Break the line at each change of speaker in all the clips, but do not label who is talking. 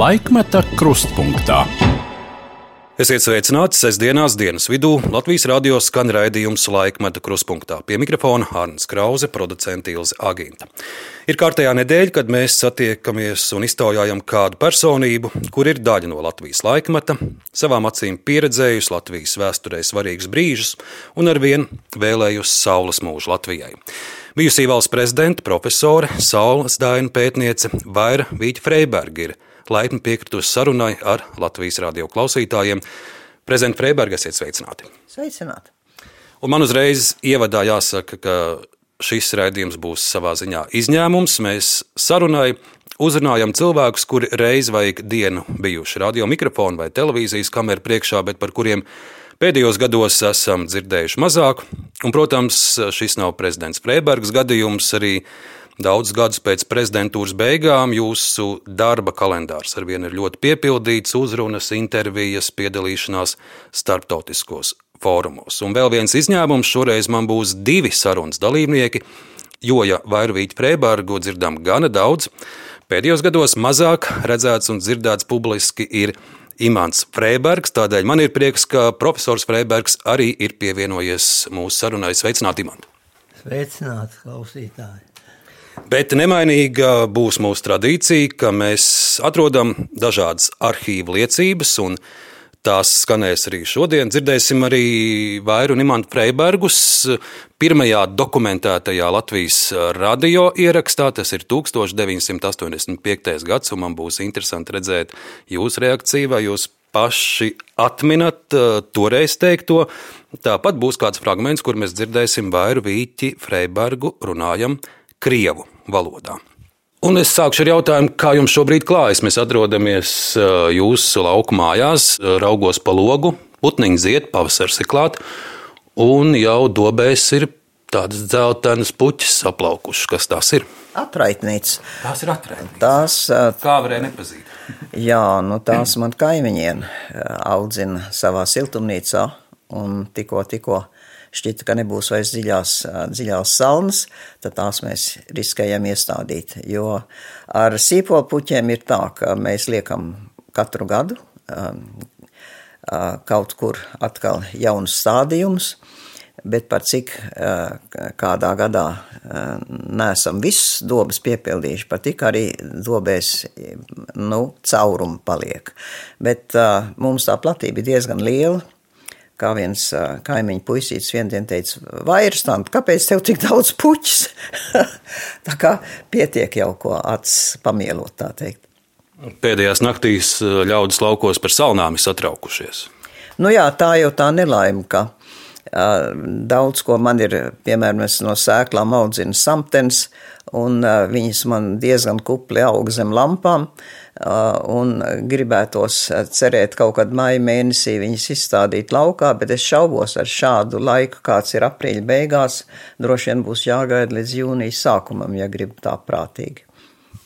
Laikmeta krustpunktā.
Esiet sveicināti sestdienās dienas vidū. Latvijas radio skan raidījums laikmeta kruspunktā. Pie mikrofona Hārns Krause, producents Ilze Agīnta. Ir kārtējā nedēļa, kad mēs satiekamies un iztaujājam kādu personību, kur ir daļa no Latvijas laikmeta, savām acīm pieredzējusi Latvijas vēsturē svarīgus brīžus un ar vien vēlējusi saules mūžu Latvijai. Bijusī valsts prezidenta, profesore, saules dainu pētniece Vaira Vīķa Freiberga ir laipni piekritusi sarunai ar Latvijas radio klausītājiem. Prezidents Freiberga, esiet sveicināti.
Sveicināti.
Un man uzreiz ievadā jāsaka, ka šis raidījums būs savā ziņā izņēmums. Mēs sarunai uzrunājam cilvēkus, kuri reiz vai dienu bijuši radio mikrofonu vai televīzijas kameru priekšā, bet par kuriem pēdējos gados esam dzirdējuši mazāk. Un, protams, šis nav prezidents Freibergs gadījums. Arī Daudzus gadus pēc prezidentūras beigām jūsu darba kalendārs ar vienu ir ļoti piepildīts, uzrunas, intervijas, piedalīšanās starptautiskos fórumos. Un vēl viens izņēmums šoreiz man būs divi sarunas dalībnieki, jo ja Vairvīķa Freibergu dzirdam gana daudz, pēdējos gados mazāk redzēts un dzirdēts publiski ir Imants Freibergs. Tādēļ man ir prieks, ka profesors Freibergs arī ir pievienojies mūsu sarunai. Sveicināti, Imants!
Sveicināti, klausītāji!
Bet nemainīga būs mūsu tradīcija, ka mēs atrodam dažādas arhīvu liecības, un tās skanēs arī šodien. Dzirdēsim arī Vairu un Imantu Freibergus pirmajā dokumentētajā Latvijas radio ierakstā. Tas ir 1985. gads, un man būs interesanti redzēt jūsu reakciju, vai jūs paši atminat uh, toreiz teikto. Tāpat būs kāds fragments, kur mēs dzirdēsim Vairu Vīķi Freibergu runājam Krievu valodā. Un es sākšu ar jautājumu, kā jums šobrīd klājas. Mēs atrodamies jūsu lauku mājās, raugos pa logu, putniņš zied, pavasars ir klāt, un jau dobēs ir tādas dzeltenas puķis aplaukušas. Kas tās ir?
Atraitnīts.
Tās ir atraitnītas.
Tās,
kā varēja nepazīt?
jā, nu tās man kaimiņiem audzina savā siltumnīcā un tikko, tikko šķita, ka nebūs vairs dziļās, dziļās salnas, tad tās mēs riskējam iestādīt. Jo ar sīpolpuķiem ir tā, ka mēs liekam katru gadu kaut kur atkal jaunus stādījumus, bet par cik kādā gadā nesam visas dobas piepildījuši, par tik arī dobēs nu, caurumi paliek. Bet mums tā platība ir diezgan liela, kā viens kaimiņu puisītis viendien teica, vairstant, kāpēc tev tik daudz puķis? tā kā pietiek jau ko acis pamielot, tā teikt.
Pēdējās naktīs ļaudis laukos par salnām ir satraukušies.
Nu jā, tā jau tā nelaime, ka daudz ko man ir, piemēram, no sēklām audzina samtens, un viņas man diezgan kupli aug zem lampām, un gribētos cerēt kaut kad maija mēnesī viņas izstādīt laukā, bet es šaubos ar šādu laiku, kāds ir aprīļa beigās, droši vien būs jāgaida līdz jūnijas sākumam, ja grib tā prātīgi.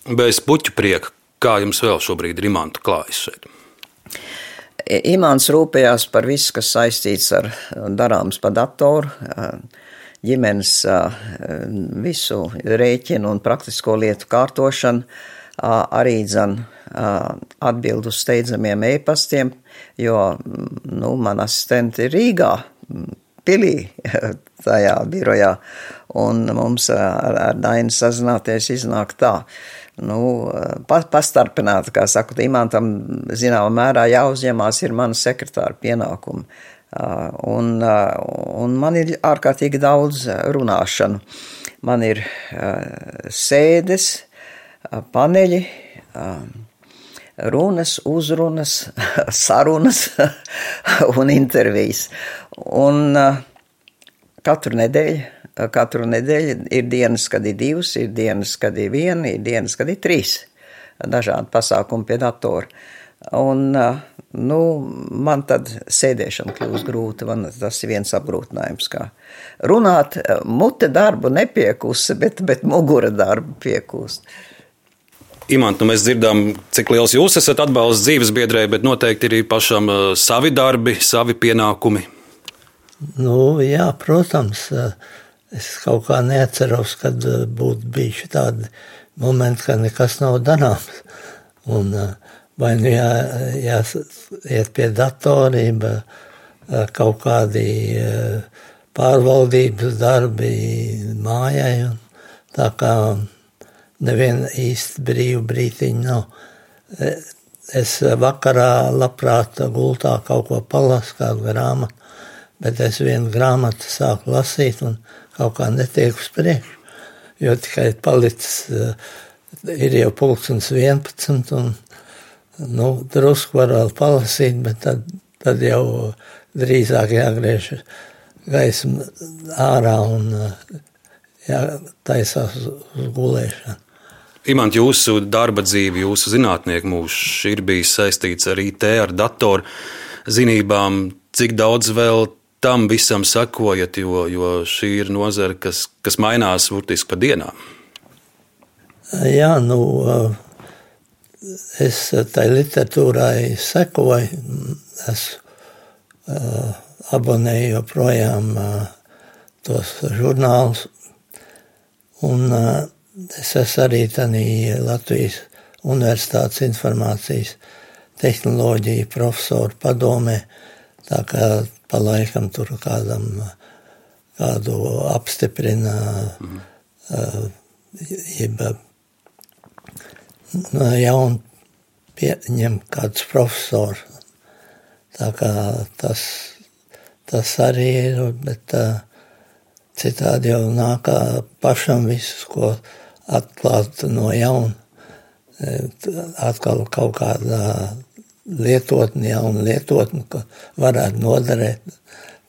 Bez puķu prieka, kā jums vēl šobrīd ir imantu klājas šeit?
Imants rūpējās par visu, kas saistīts ar darāms pa datoru, ģimenes visu rēķinu un praktisko lietu kārtošanu, arī dzen atbild uz steidzamiem e-pastiem, jo nu, man asistenti ir Rīgā, pilī tajā birojā, un mums ar, ar Dainu sazināties iznāk tā nu, pastarpināta, kā saka, imantam zināmā mērā jāuzņemās ir mana sekretāra pienākumi. Un, un man ir ārkārtīgi daudz runāšanu. Man ir sēdes, paneļi, runas, uzrunas, sarunas un intervijas. Un katru nedēļu katru nedēļu ir dienas, kad ir divas, ir dienas, kad ir viena, ir dienas, kad ir trīs dažādi pasākumi pie datora. Un, nu, man tad sēdēšana kļūst grūta, man tas ir viens apgrūtinājums, kā runāt, mute darbu nepiekūst, bet, bet mugura darbu piekūst.
Imants, nu mēs dzirdam, cik liels jūs esat atbalsts dzīves biedrē, bet noteikti ir pašam savi darbi, savi pienākumi.
Nu, jā, protams, Es kaut kā neatceros, kad eh, būtu bijuši tādi momenti, ka nekas nav darāms. Un, eh, vai nu jā, jāiet pie datoriem, kaut kādi pārvaldības darbi mājai. Tā kā neviena īsti brīva brītiņa nav. Es vakarā labprāt gultā kaut ko palasu, kādu grāmatu, bet es vienu grāmatu sāku lasīt un kaut kā netiek uz priekšu, jo tikai palicis, ir jau pulkstens 11 un nu, drusku var vēl palasīt, bet tad, tad jau drīzāk jāgriež gaisma ārā un jātaisās uz gulēšanu.
Imants, jūsu darba dzīve, jūsu zinātnieku mūžs ir bijis saistīts ar IT, ar datoru zinībām. Cik daudz vēl tam visam sakojat, jo, jo šī ir nozara, kas, kas mainās burtiski pa dienām?
Jā, nu, es tai literatūrai sekoju, es abonēju joprojām tos žurnālus. Un uh, Es esmu arī Latvijas Universitātes informācijas tehnoloģija profesoru padomē, tā kā pa laikam tur kādam kādu apstiprina, mm. uh, jeb no jaunu pieņem kādus profesors. Tā kā tas, tas arī ir, bet uh, citādi jau nāk pašam visus, ko atklāt no jauna. Atkal kaut kādā lietotne, jauna lietotne, ka varētu noderēt.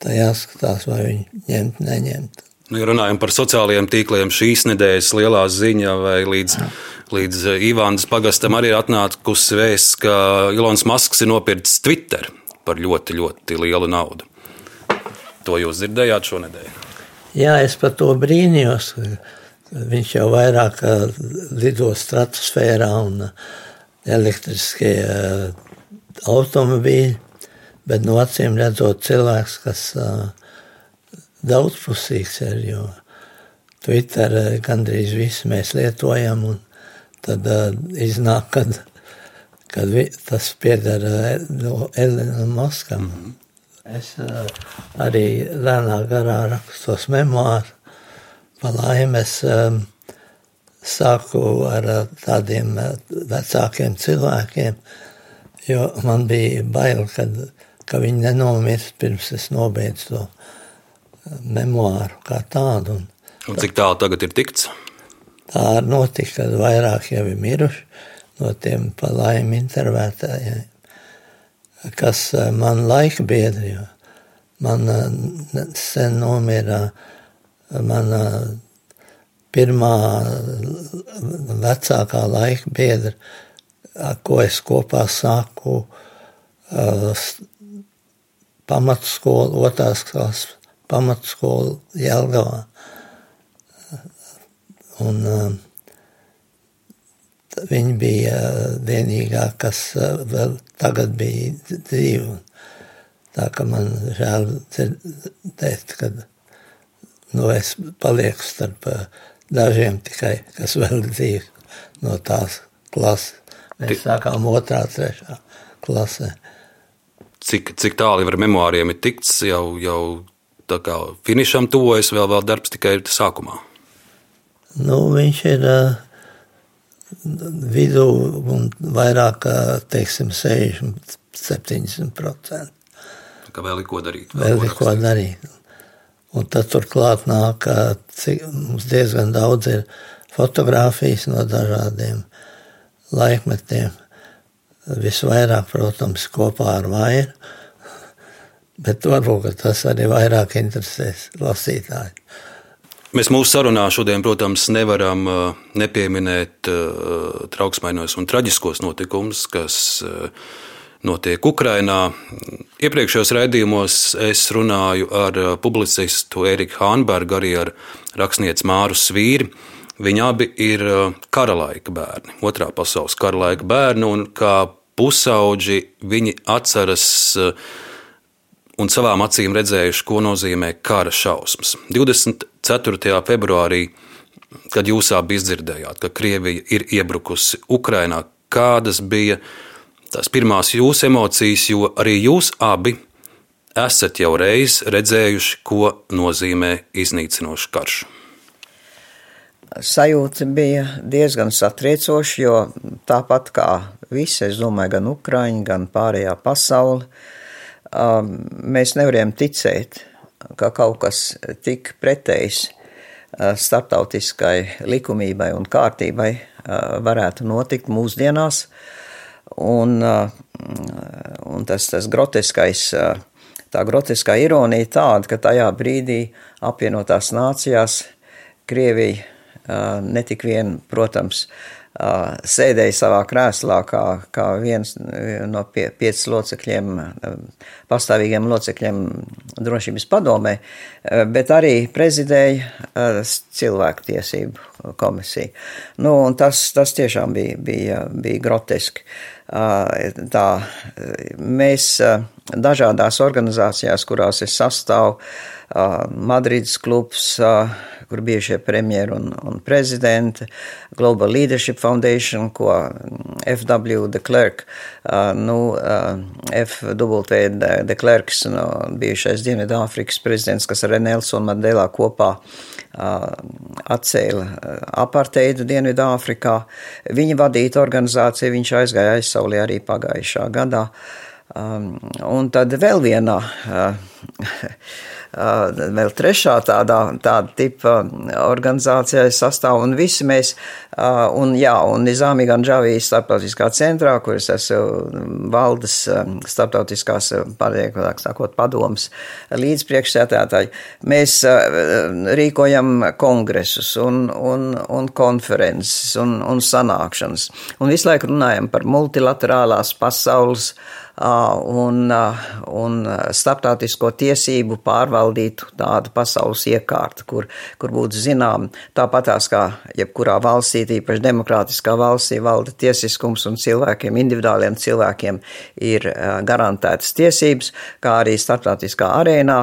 Tā jāskatās, vai viņi ņemt, neņemt.
Nu, ja runājam par sociālajiem tīkliem, šīs nedēļas lielā ziņa, vai līdz, Jā. līdz Ivānas pagastam arī ir atnākusi vēsts, ka Ilons Masks ir nopircis Twitter par ļoti, ļoti lielu naudu. To jūs dzirdējāt šonadēļ?
Jā, es par to brīnījos. Viņš jau vairāk lido stratosfērā un elektriskie automobīļi, bet no acīm redzot cilvēks, kas daudzpusīgs ir, jo Twitter gandrīz visu mēs lietojam, un tad iznāk, kad, kad tas pieder no Elena Maskam. Mm -hmm. Es arī lēnā garā rakstu tos memoārus Pa laimi es um, sāku ar tādiem vecākiem cilvēkiem, jo man bija bail, kad, ka viņi nenomirs pirms es nobeidzu to memoāru kā tādu. Un,
un cik tālu tagad ir tikts?
Tā ir notika, kad vairāk jau ir miruši no tiem pa laimi intervētājiem, kas man laika biedri, jo man sen nomira mana pirmā vecākā laika biedra, ko es kopā sāku pamatskolu, otrās klases pamatskolu Jelgavā. Un viņa bija vienīgā, kas vēl tagad bija dzīva. Tā ka man žēl dzirdēt, kad nu, es palieku starp eh, dažiem tikai, kas vēl dzīvi no tās klases. Mēs sākām otrā, trešā klasē.
Cik, cik tālu ar memoāriem ir tikts, jau, jau tā kā finišam tuvojas, vēl, vēl darbs tikai ir sākumā?
Nu, viņš ir uh, vidū un vairāk, teiksim, 60, 70%.
Kā vēl ir ko darīt?
Vēl, vēl ir ko darīt. Un tad turklāt nāk, cik mums diezgan daudz ir fotografijas no dažādiem laikmetiem. Visvairāk, protams, kopā ar vairu, bet varbūt tas arī vairāk interesēs lasītāju.
Mēs mūsu sarunā šodien, protams, nevaram nepieminēt trauksmainos un traģiskos notikumus, kas notiek Ukrajinā. Iepriekšējos raidījumos es runāju ar uh, publicistu Eriku Hānbergu, arī ar rakstnieci Māru Svīri. Viņi abi ir uh, karalaika bērni, otrā pasaules karalaika bērni, un kā pusauģi viņi atceras uh, un savām acīm redzējuši, ko nozīmē kara šausmas. 24. februārī, kad jūs abi izdzirdējāt, ka Krievija ir iebrukusi Ukrajinā, kādas bija tās pirmās jūsu emocijas, jo arī jūs abi esat jau reiz redzējuši, ko nozīmē iznīcinošs karš.
Sajūta bija diezgan satriecoša, jo tāpat kā visi, es domāju, gan Ukraiņi, gan pārējā pasaule, um, mēs nevarējām ticēt, ka kaut kas tik pretējs uh, starptautiskai likumībai un kārtībai uh, varētu notikt mūsdienās. Un, uh, un tas, tas groteskais tā grotiskā ironija tāda, ka tajā brīdī apvienotās nācijās Krievija netik vien, protams, sēdēja savā krēslā kā, kā viens no pie, pieciem locekļiem, pastāvīgiem locekļiem drošības padomē, bet arī prezidēja cilvēktiesību komisiju. Nu, tas, tas tiešām bija, bija, bija groteski. Tā, mēs dažādās organizācijās, kurās es sastāvu, Madrids klubs, kur bijušie premjeri un, un prezidenti, Global Leadership Foundation, ko FW de Klerk, nu, FW de Klerks, no, bijušais Dienvidāfrikas prezidents, kas ar Nelsonu Mandelā kopā atcēla aparteidu Dienvidāfrikā. Viņa vadīta organizācija, viņš aizgāja aizsaulē arī pagājušā gadā. Um, un tad vēl vienā uh, vēl trešā tādā, tāda tipa organizācijā sastāv, un visi mēs, un jā, un Nizāmi Ganžavijas starptautiskā centrā, kur es esmu valdes starptautiskās, pārliekotāk sakot, padomas līdzpriekšsētētāji, mēs rīkojam kongresus un, un, un konferences un, un sanākšanas, un visu laiku runājam par multilaterālās pasaules un, un starptautisko tiesību pārvaldītu tādu pasaules iekārtu, kur, kur būtu zinām tāpatās kā jebkurā valstī, tīpaši demokrātiskā valstī, valda tiesiskums un cilvēkiem, individuāliem cilvēkiem ir garantētas tiesības, kā arī starptautiskā arēnā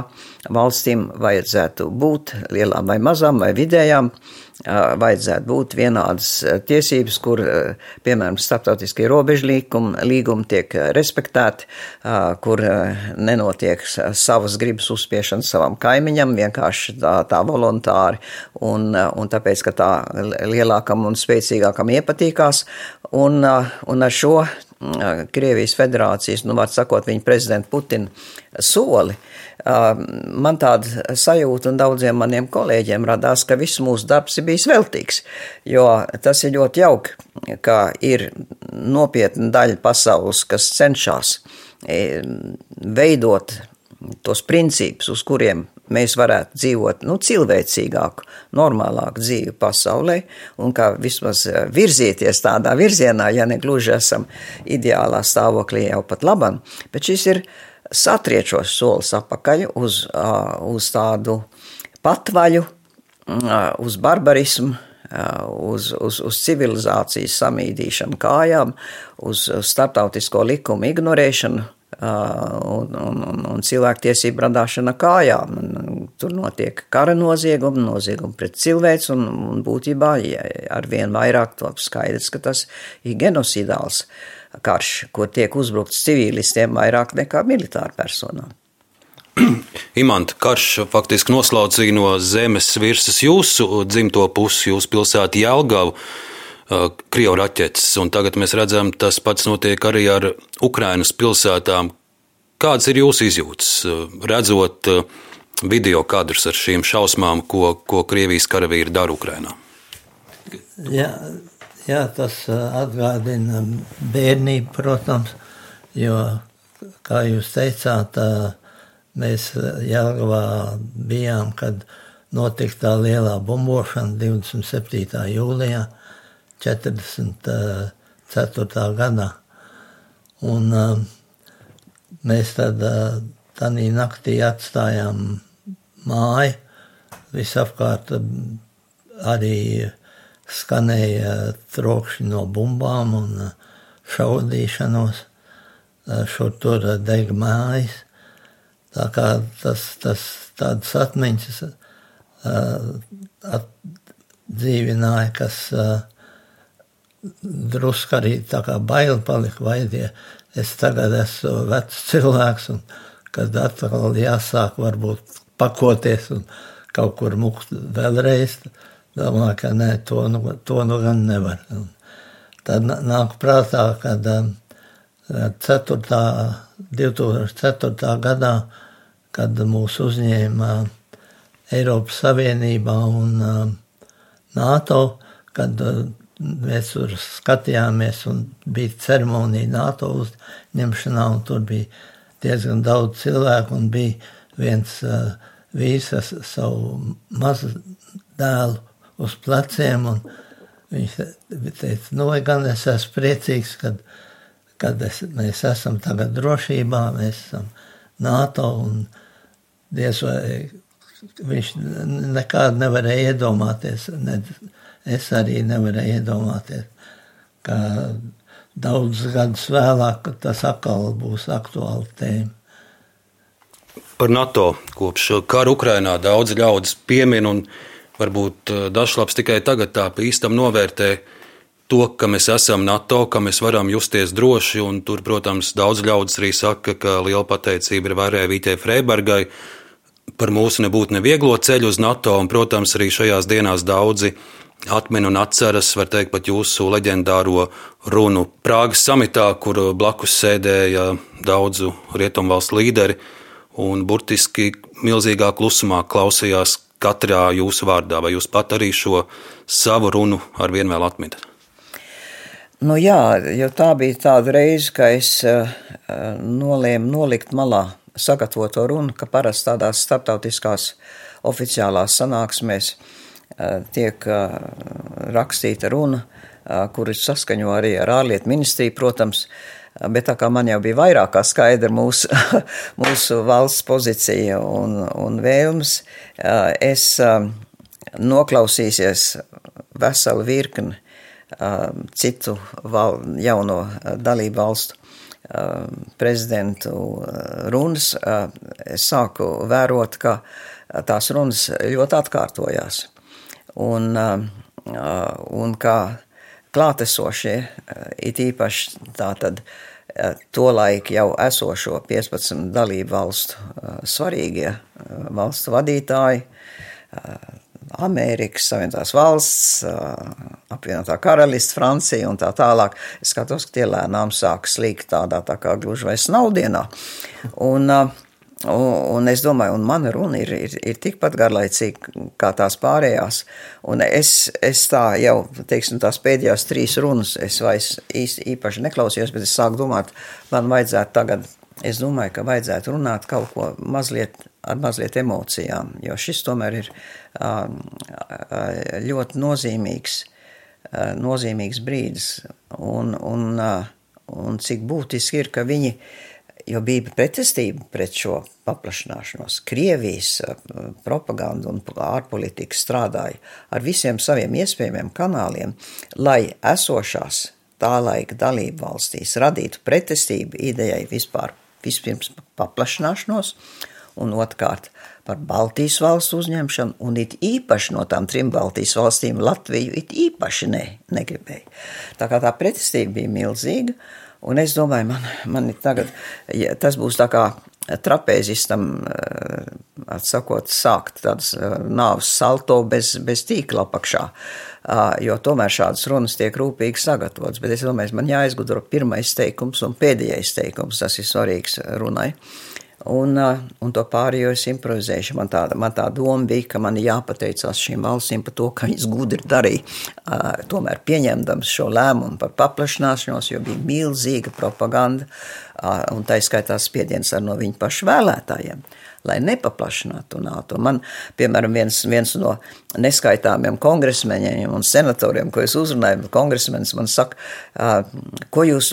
valstīm vajadzētu būt lielām vai mazām vai vidējām vajadzētu būt vienādas tiesības, kur, piemēram, starptautiskie robežlīgumi līgumi tiek respektēti, kur nenotiek savas gribas uzspiešana savam kaimiņam, vienkārši tā, tā voluntāri, un, un tāpēc, ka tā lielākam un spēcīgākam iepatīkās, un, un ar šo Krievijas federācijas, nu, var sakot, viņa prezidenta Putina soli, uh, man tāda sajūta un daudziem maniem kolēģiem radās, ka viss mūsu darbs ir bijis veltīgs. Jo tas ir ļoti jauki, ka ir nopietna daļa pasaules, kas cenšas veidot tos principus, uz kuriem mēs varētu dzīvot nu, cilvēcīgāku, normālāku dzīvi pasaulē, un kā vismaz virzieties tādā virzienā, ja ne gluži esam ideālā stāvoklī jau pat labam, bet šis ir satriečos solis apakaļ uz, uz tādu patvaļu, uz barbarismu, uz, uz, uz civilizācijas samīdīšanu kājām, uz starptautisko likumu ignorēšanu un, un, un, un cilvēktiesību radāšana kājām. Tur notiek kara noziegumi, noziegumi pret cilvēks, un, un būtībā ar vien vairāk top skaidrs, ka tas ir genocidāls. Uh, karš, kur tiek uzbrukts civilistiem vairāk nekā militāru personām.
Imants karš faktiski noslaucīja no zemes virsmas jūsu dzimto pusi, jūsu pilsētu Jelgavu, Krievu raķetes. Un tagad mēs redzam, tas pats notiek arī ar Ukrainas pilsētām. Kādas ir jūsu izjūtas, redzot video kadrus ar šīm šausmām, ko, ko Krievijas karavīri dara Ukrainā?
Jā, Jā, tas atgādina bērnību, protams, jo, kā jūs teicāt, mēs Jāgavā bijām, kad notika tā lielā bumbošana 27. jūlijā 44. gadā. Un mēs tad tādā naktī atstājām māju, visapkārt arī skanēja trokšņi no bumbām un uh, šaudīšanos. Uh, šur tur deg mājas. Tā kā tas, tas tādas atmiņas uh, atdzīvināja, kas drusku arī tā kā baili palika, vai tie, es tagad esmu vecs cilvēks, un kad atkal jāsāk varbūt pakoties un kaut kur mukt vēlreiz, domāju, ka nē, to nu, to nu gan nevar. Un tad nāk prātā, kad 4. 2004. gadā, kad mūs uzņēma Eiropas Savienībā un NATO, kad mēs tur skatījāmies un bija ceremonija NATO uzņemšanā, un tur bija diezgan daudz cilvēku, un bija viens uh, vīrs ar savu mazu dēlu uz pleciem, viņš teica, nu, gan es esmu priecīgs, kad, kad es, mēs esam tagad drošībā, mēs esam NATO, un diez vai viņš nekādu nevarēja iedomāties, ne, es arī nevarēju iedomāties, ka daudzus gadus vēlāk tas atkal būs aktuāla tēma.
Par NATO kopš kara Ukrainā daudz ļaudis piemin, un varbūt eh, dažlaps tikai tagad tā īstam novērtē to, ka mēs esam NATO, ka mēs varam justies droši. Tur, protams, daudz ļaudis arī saka, ka liela pateicība ir Vārē Vītē Freibergai par mūsu nebūtu nevieglo ceļu uz NATO, un, protams, arī šajās dienās daudzi atmin un atceras, var teikt, pat jūsu leģendāro runu Prāgas samitā, kur blakus sēdēja daudzu rietumvalstu līderi un burtiski milzīgā klusumā klausījās katrā jūsu vārdā. Vai jūs pat arī šo savu runu ar vienu vēl atminat?
Nu jā, jo tā bija tāda reize, ka es uh, nolēmu nolikt malā sagatavoto runu, ka parasti tādās starptautiskās oficiālās sanāksmēs uh, tiek rakstīta runa, kuras saskaņo arī ar ārlietu ministriju, protams, bet tā kā man jau bija vairāk kā skaidra mūsu, mūsu valsts pozīcija un, un vēlmes, es noklausīsies veselu virkni citu val, jauno dalību valstu prezidentu runas, es sāku vērot, ka tās runas ļoti atkārtojās. Un, un kā klātesošie, uh, it īpaši tātad uh, tolaik jau esošo 15 dalību valstu svarīgie valstu vadītāji, Amerikas Savienotās valsts, apvienotā karalists, Francija un tā tālāk. Es skatos, ka tie lēnām sāk slīgt tādā tā kā gluži vai snaudienā. Un, uh, Un, es domāju, un mana runa ir, ir, ir tikpat garlaicīga kā tās pārējās. Un es, es tā jau, teiksim, tās pēdējās trīs runas, es vairs īsti īpaši neklausījos, bet es sāku domāt, man vajadzētu tagad, es domāju, ka vajadzētu runāt kaut ko mazliet ar mazliet emocijām, jo šis tomēr ir ļoti nozīmīgs, nozīmīgs brīdis. Un, un, un cik būtiski ir, ka viņi jo bija pretestība pret šo paplašināšanos. Krievijas eh, propaganda un ārpolitika strādāja ar visiem saviem iespējamiem kanāliem, lai esošās tā laika dalību valstīs radītu pretestību idejai vispār vispirms paplašināšanos, un otrkārt par Baltijas valstu uzņemšanu, un it īpaši no tām trim Baltijas valstīm Latviju it īpaši ne, negribēja. Tā kā tā pretestība bija milzīga, Un es domāju, man, man tagad, ja tas būs tā kā trapēzistam, eh, atsakot, sākt tādas eh, nāves salto bez, bez tīkla apakšā, jo tomēr šādas runas tiek rūpīgi sagatavotas. Bet es domāju, man jāizgudro pirmais teikums un pēdējais teikums, tas ir svarīgs runai. Un, un to pārējo es improvizēšu. Man tā, man tā doma bija, ka man jāpateicās šīm valstīm par to, ka viņas gudri darīja. Tomēr pieņemdams šo lēmumu par paplašināšanos, jo bija milzīga propaganda, un tā izskaitā spiediens no viņu pašu vēlētājiem lai nepaplašinātu NATO. Man, piemēram, viens, viens no neskaitāmiem kongresmeņiem un senatoriem, ko es uzrunāju, kongresmenis man saka, ko jūs,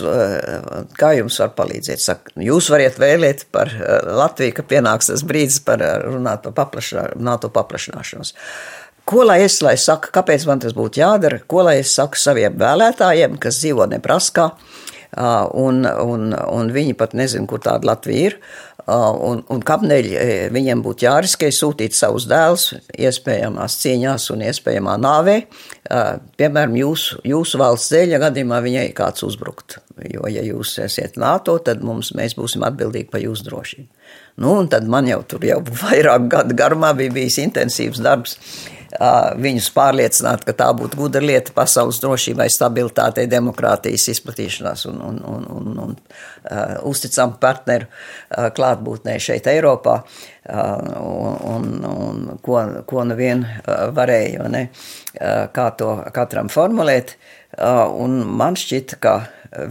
kā jums var palīdzēt? Saka, jūs variet vēlēt par Latviju, ka pienāks tas brīdis par runāt par paplašā, NATO paplašināšanos. Ko lai es lai saku, kāpēc man tas būtu jādara? Ko lai es saku saviem vēlētājiem, kas dzīvo Nebraskā, un, un, un viņi pat nezina, kur tāda Latvija ir. Un, un kāpēc viņiem būtu jāriskē sūtīt savus dēlus iespējamās cīņās un iespējamā nāvē, piemēram, jūsu, jūsu valsts dēļ, ja gadījumā viņai kāds uzbrukt. Jo, ja jūs esat NATO, tad mums, mēs būsim atbildīgi par jūsu drošību. Nu, un tad man jau tur jau vairāk gadu garumā bija bijis intensīvs darbs viņus pārliecināt, ka tā būtu gudra lieta pasaules drošībai, stabilitātei, demokrātijas izplatīšanās un, un, un, un, un uh, uzticamu partneru uh, klātbūtnē šeit Eiropā, uh, un, un ko, ko nu vien uh, varēja, ne, uh, kā to katram formulēt. Uh, un man šķita, ka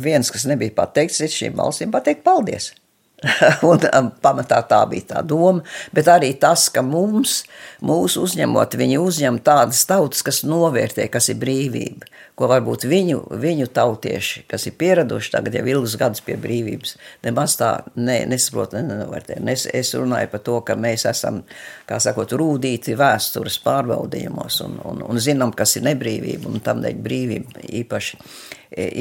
viens, kas nebija pateikts, ir šīm valstīm pateikt paldies. Un um, pamatā tā bija tā doma, bet arī tas, ka mums, mūs uzņemot, viņi uzņem tādas tautas, kas novērtē, kas ir brīvība, ko varbūt viņu, viņu tautieši, kas ir pieraduši tagad jau ilgus gadus pie brīvības, nemaz tā ne, nesaprot, ne, nenovērtē. Es, es runāju par to, ka mēs esam, kā sakot, rūdīti vēstures pārbaudījumos un, un, un zinām, kas ir nebrīvība, un tam dēļ brīvība īpaši,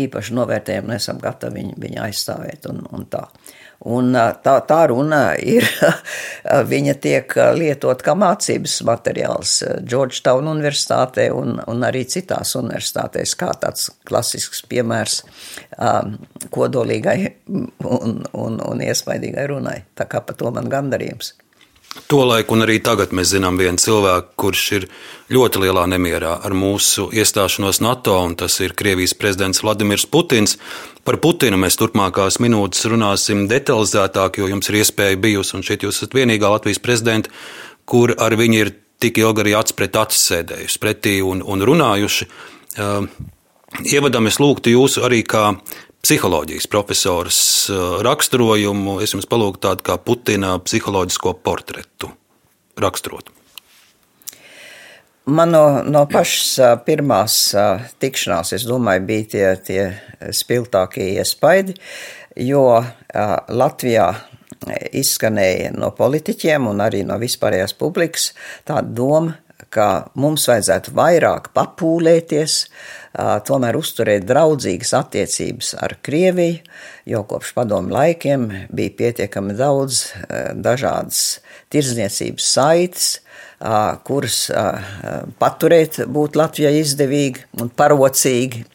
īpaši novērtējam, un esam gatavi viņu, viņu aizstāvēt un, un tā. Un tā, tā runa ir, viņa tiek lietot kā mācības materiāls Georgetown universitātē un, un arī citās universitātēs, kā tāds klasisks piemērs kodolīgai un, un, un iespaidīgai runai. Tā kā par to man gandarījums.
Tolaik un arī tagad mēs zinām vienu cilvēku, kurš ir ļoti lielā nemierā ar mūsu iestāšanos NATO, un tas ir Krievijas prezidents Vladimirs Putins. Par Putinu mēs turpmākās minūtes runāsim detalizētāk, jo jums ir iespēja bijusi, un šeit jūs esat vienīgā Latvijas prezidenta, kur ar viņu ir tik ilgi arī acis pret acis sēdējusi pretī un, un runājuši. Ievadam es lūgtu jūsu arī kā psiholoģijas profesoras uh, raksturojumu. Es jums palūgtu tādu kā Putina psiholoģisko portretu raksturot.
Man no, no pašas uh, pirmās uh, tikšanās, es domāju, bija tie, tie spilgtākie iespaidi, jo Latvijā izskanēja no politiķiem un arī no vispārējās publikas tāda doma, ka mums vajadzētu vairāk papūlēties, tomēr uzturēt draudzīgas attiecības ar Krieviju, jo kopš padomu laikiem bija pietiekami daudz dažādas tirdzniecības saites, kuras paturēt būtu Latvijai izdevīgi un parocīgi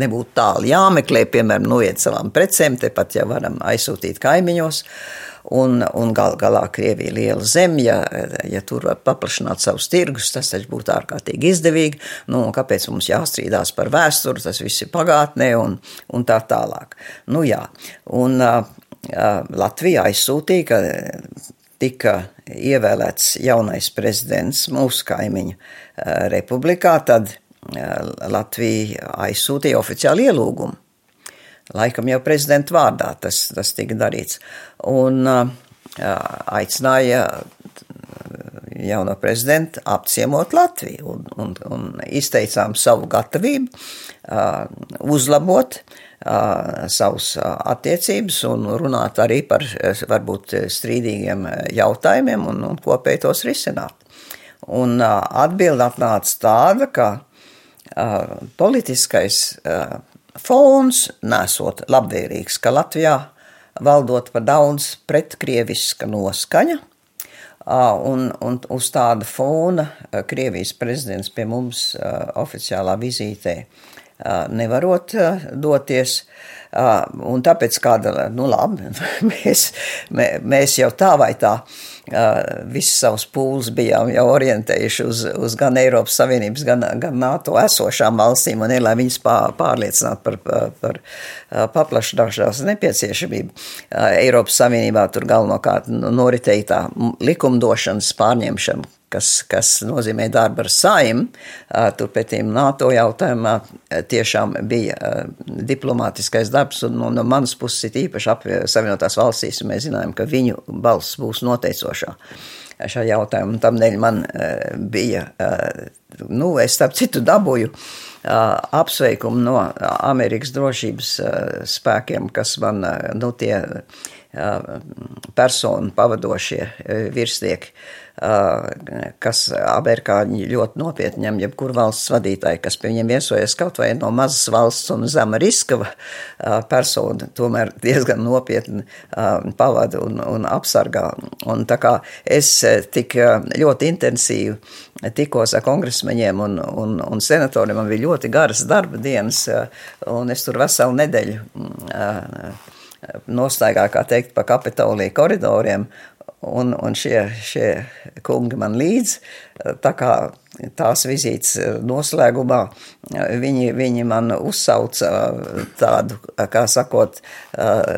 nebūtu tālu jāmeklē, piemēram, noiet savām precēm, tepat jau varam aizsūtīt kaimiņos. Un, un gal galā Krievija ir liela zeme, ja, ja tur var paplašināt savus tirgus, tas taču būtu ārkārtīgi izdevīgi. Nu, kāpēc mums jāstrīdās par vēsturi, tas viss ir pagātnē un, un tā tālāk. Nu, jā. un, uh, Latvija aizsūtīja, ka tika ievēlēts jaunais prezidents mūsu kaimiņu republikā, tad Latvija aizsūtīja oficiālu ielūgumu laikam jau prezidenta vārdā tas, tas tika darīts. Un aicināja jauno prezidentu apciemot Latviju un, un, un izteicām savu gatavību uzlabot savus attiecības un runāt arī par varbūt strīdīgiem jautājumiem un, un kopēji tos risināt. Un atbilde atnāca tāda, ka politiskais fons nesot labvēlīgs, ka Latvijā valdot par daudz pretkrieviska noskaņa, un, un uz tāda fona Krievijas prezidents pie mums oficiālā vizītē nevarot doties. Un tāpēc kāda, nu labi, mēs, mēs jau tā vai tā visas savas pūles bijām jau orientējuši uz, uz gan Eiropas Savienības, gan, gan NATO esošām valstīm, un ir, lai viņas pārliecinātu par, par, par paplašināšanās nepieciešamību. Eiropas Savienībā tur galvenokārt noritēja tā likumdošanas pārņemšana, kas, kas nozīmē darbu ar saim, turpretī NATO jautājumā tiešām bija diplomātiskais darbs, un no, no manas puses ir īpaši ap Savienotās valstīs, un mēs zinājām, ka viņu balss būs noteicošā šajā jautājumā. Tādēļ man bija, nu, es starp citu dabūju apsveikumu no Amerikas drošības spēkiem, kas man, nu, tie personu pavadošie virsnieki kas amerikāņi ļoti nopietni ņem jebkuru valsts vadītāju, kas pie viņiem viesojas kaut vai no mazas valsts un zema riska persona, tomēr diezgan nopietni pavada un, un apsargā. Un tā kā es tik ļoti intensīvi tikos ar kongresmeņiem un, un, un senatoriem, man bija ļoti garas darba dienas, un es tur veselu nedēļu nostaigāju, kā teikt, pa Kapitolija koridoriem, un, un šie, šie kungi man līdzi. Tā kā tās vizītes noslēgumā viņi, viņi man uzsauca tādu, kā sakot,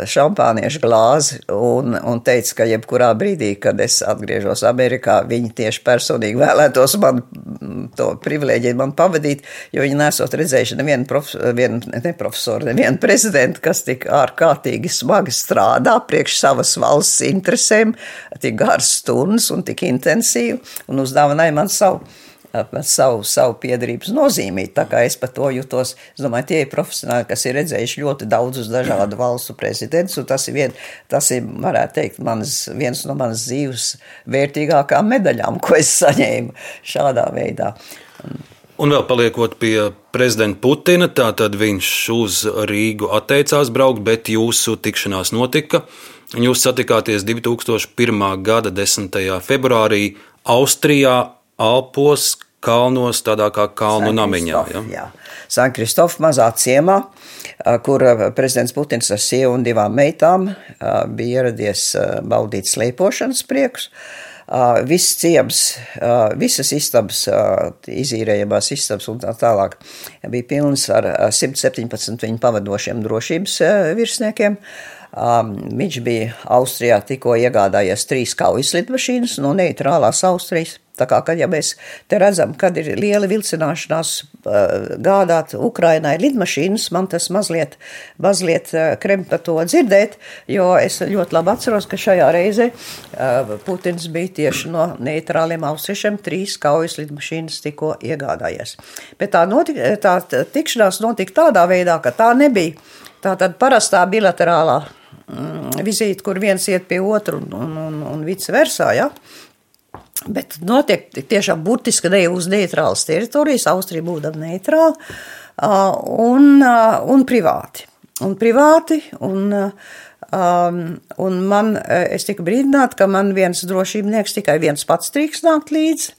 šampāniešu glāzi un, un teica, ka jebkurā brīdī, kad es atgriežos Amerikā, viņi tieši personīgi vēlētos man to privilēģiju man pavadīt, jo viņi nesot redzējuši nevienu prof, vien, ne profesoru, nevienu prezidentu, kas tik ārkārtīgi smagi strādā priekš savas valsts interesēm, tik garas stundas un tik intensīvi un uzdāvināja man savu savu, savu piedarības nozīmī. Tā kā es par to jutos, es domāju, tie ir profesionāļi, kas ir redzējuši ļoti daudzus dažādu valstu prezidentus, un tas ir, vien, tas ir varētu teikt, manas, viens no manas dzīves vērtīgākām medaļām, ko es saņēmu šādā veidā.
Un vēl paliekot pie prezidenta Putina, tātad viņš uz Rīgu atteicās braukt, bet jūsu tikšanās notika. Jūs satikāties 2001. gada 10. februārī Austrijā, Alpos, kalnos, tādā kā kalnu namiņā. Ja?
Jā, Sankristofā mazā ciemā, kur prezidents Putins ar sievu un divām meitām bija ieradies baudīt slēpošanas priekus. Viss ciems, visas istabas, izīrējamās istabas un tā tālāk bija pilnas ar 117 viņu pavadošiem drošības virsniekiem. Um, viņš bija Austrijā tikko iegādājies trīs kaujas lidmašīnas no neitrālās Austrijas. Tā kā, kad ja mēs te redzam, kad ir liela vilcināšanās uh, gādāt Ukrainai lidmašīnas, man tas mazliet, mazliet uh, krem par to dzirdēt, jo es ļoti labi atceros, ka šajā reizē uh, Putins bija tieši no neitrāliem austriešiem trīs kaujas lidmašīnas tikko iegādājies. Bet tā, notika, tā tikšanās notika tādā veidā, ka tā nebija tā tad parastā bilaterālā Mm, vizīti, kur viens iet pie otru un, un, un, vice versa. Ja? Bet notiek tiešām burtiski ne uz neitrālas teritorijas, Austrija būdama neitrāla un, un privāti. Un privāti, un, un man, es tiku brīdināta, ka man viens drošībnieks tikai viens pats drīkst nākt līdzi.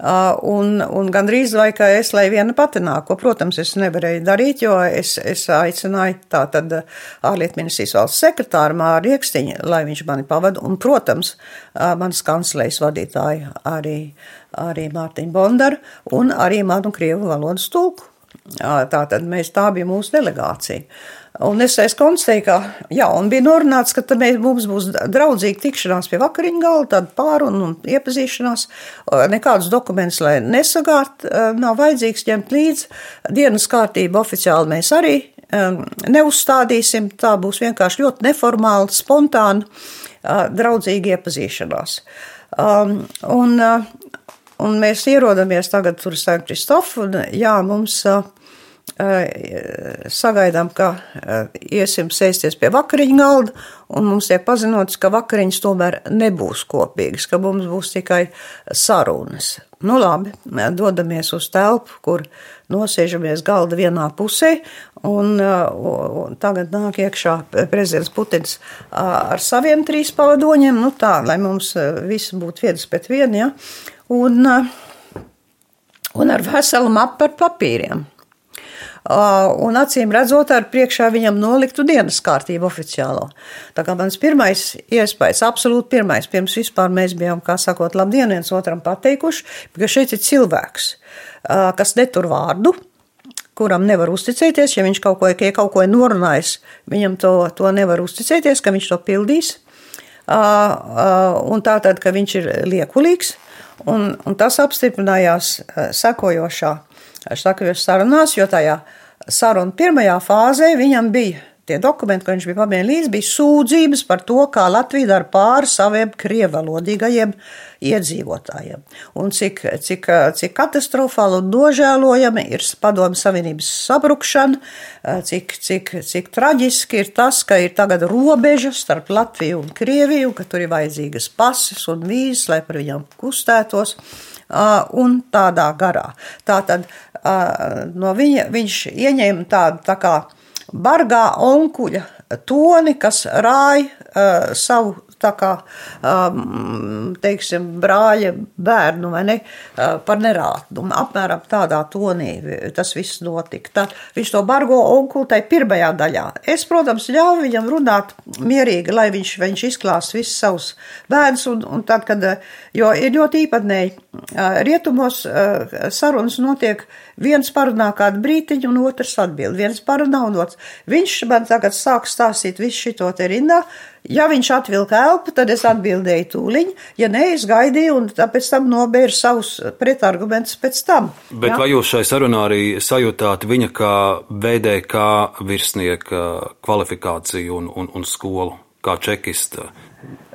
Uh, un, un gandrīz vai kā es, lai viena pati nāko. Protams, es nevarēju darīt, jo es, es aicināju tā tad uh, ārlietu ministrijas valsts sekretāru Māru Iekstiņu, lai viņš mani pavada, un, protams, uh, manas kancelejas vadītāju arī, arī Mārtiņu Bondaru un arī manu Krievu valodas tulku. Tā tad mēs, tā bija mūsu delegācija. Un es, es konstatēju, ka, jā, un bija norunāts, ka mēs, mums būs draudzīga tikšanās pie vakariņu galda, tāda pārunu un iepazīšanās, nekādus dokumentus, lai nesagārt, nav vajadzīgs ņemt līdzi. Dienas kārtību oficiāli mēs arī neuzstādīsim, tā būs vienkārši ļoti neformāla, spontāna, draudzīga iepazīšanās. Un, un mēs ierodamies tagad tur San Kristofu, un jā, mums sagaidām, ka iesim sēsties pie vakariņu galda, un mums tiek pazinots, ka vakariņas tomēr nebūs kopīgas, ka mums būs tikai sarunas. Nu labi, dodamies uz telpu, kur nosēžamies galda vienā pusē, un, un tagad nāk iekšā prezidents Putins ar saviem trīs pavadoņiem, nu tā, lai mums visi būtu viens pēc viena, ja? un, un ar veselu mapu ar papīriem. Un acīm redzot, ar priekšā viņam noliktu dienas kārtību oficiālo. Tā kā mans pirmais iespējas, absolūti pirmais, pirms vispār mēs bijām, kā sakot, labdien viens otram pateikuši, ka šeit ir cilvēks, kas netur vārdu, kuram nevar uzticēties, ja viņš kaut ko, ja kaut ko ir norunājis, viņam to, to nevar uzticēties, ka viņš to pildīs. Un tā tad, ka viņš ir liekulīgs, un, un tas apstiprinājās sekojošā sakojos sarunās, jo tajā sarunu pirmajā fāzē viņam bija tie dokumenti, ko viņš bija pamanījis līdzi, bija sūdzības par to, kā Latvija dara pāri saviem krievalodīgajiem iedzīvotājiem. Un cik, cik, cik katastrofāli un nožēlojami ir padomu savienības sabrukšana, cik, cik, cik traģiski ir tas, ka ir tagad robeža starp Latviju un Krieviju, ka tur ir vajadzīgas pases un vīzes, lai par viņām kustētos un tādā garā. Tātad no viņa viņš ieņēma tādu tā kā bargā onkuļa toni, kas rāja savu tā kā, um, teiksim, brāļa bērnu ne, uh, par nerātumu. Apmēram tādā tonī tas viss notika. Tā, viņš to bargo onkulu tai pirmajā daļā. Es, protams, ļauju viņam runāt mierīgi, lai viņš, viņš izklās visus savus bērnus, un, un tad, kad, jo ir ļoti īpatnēji, uh, rietumos uh, sarunas notiek, viens parunā kādu brītiņu, un otrs atbild. Viens parunā, un otrs. Viņš man tagad sāk stāstīt visu šito te rindā, Ja viņš atvilka elpu, tad es atbildēju tūliņ, ja nē, es gaidīju un pēc tam nobēru savus pretargumentus pēc tam.
Bet ja? vai jūs šai sarunā arī sajūtāt viņa kā VDK virsnieka kvalifikāciju un, un, un skolu, kā čekista?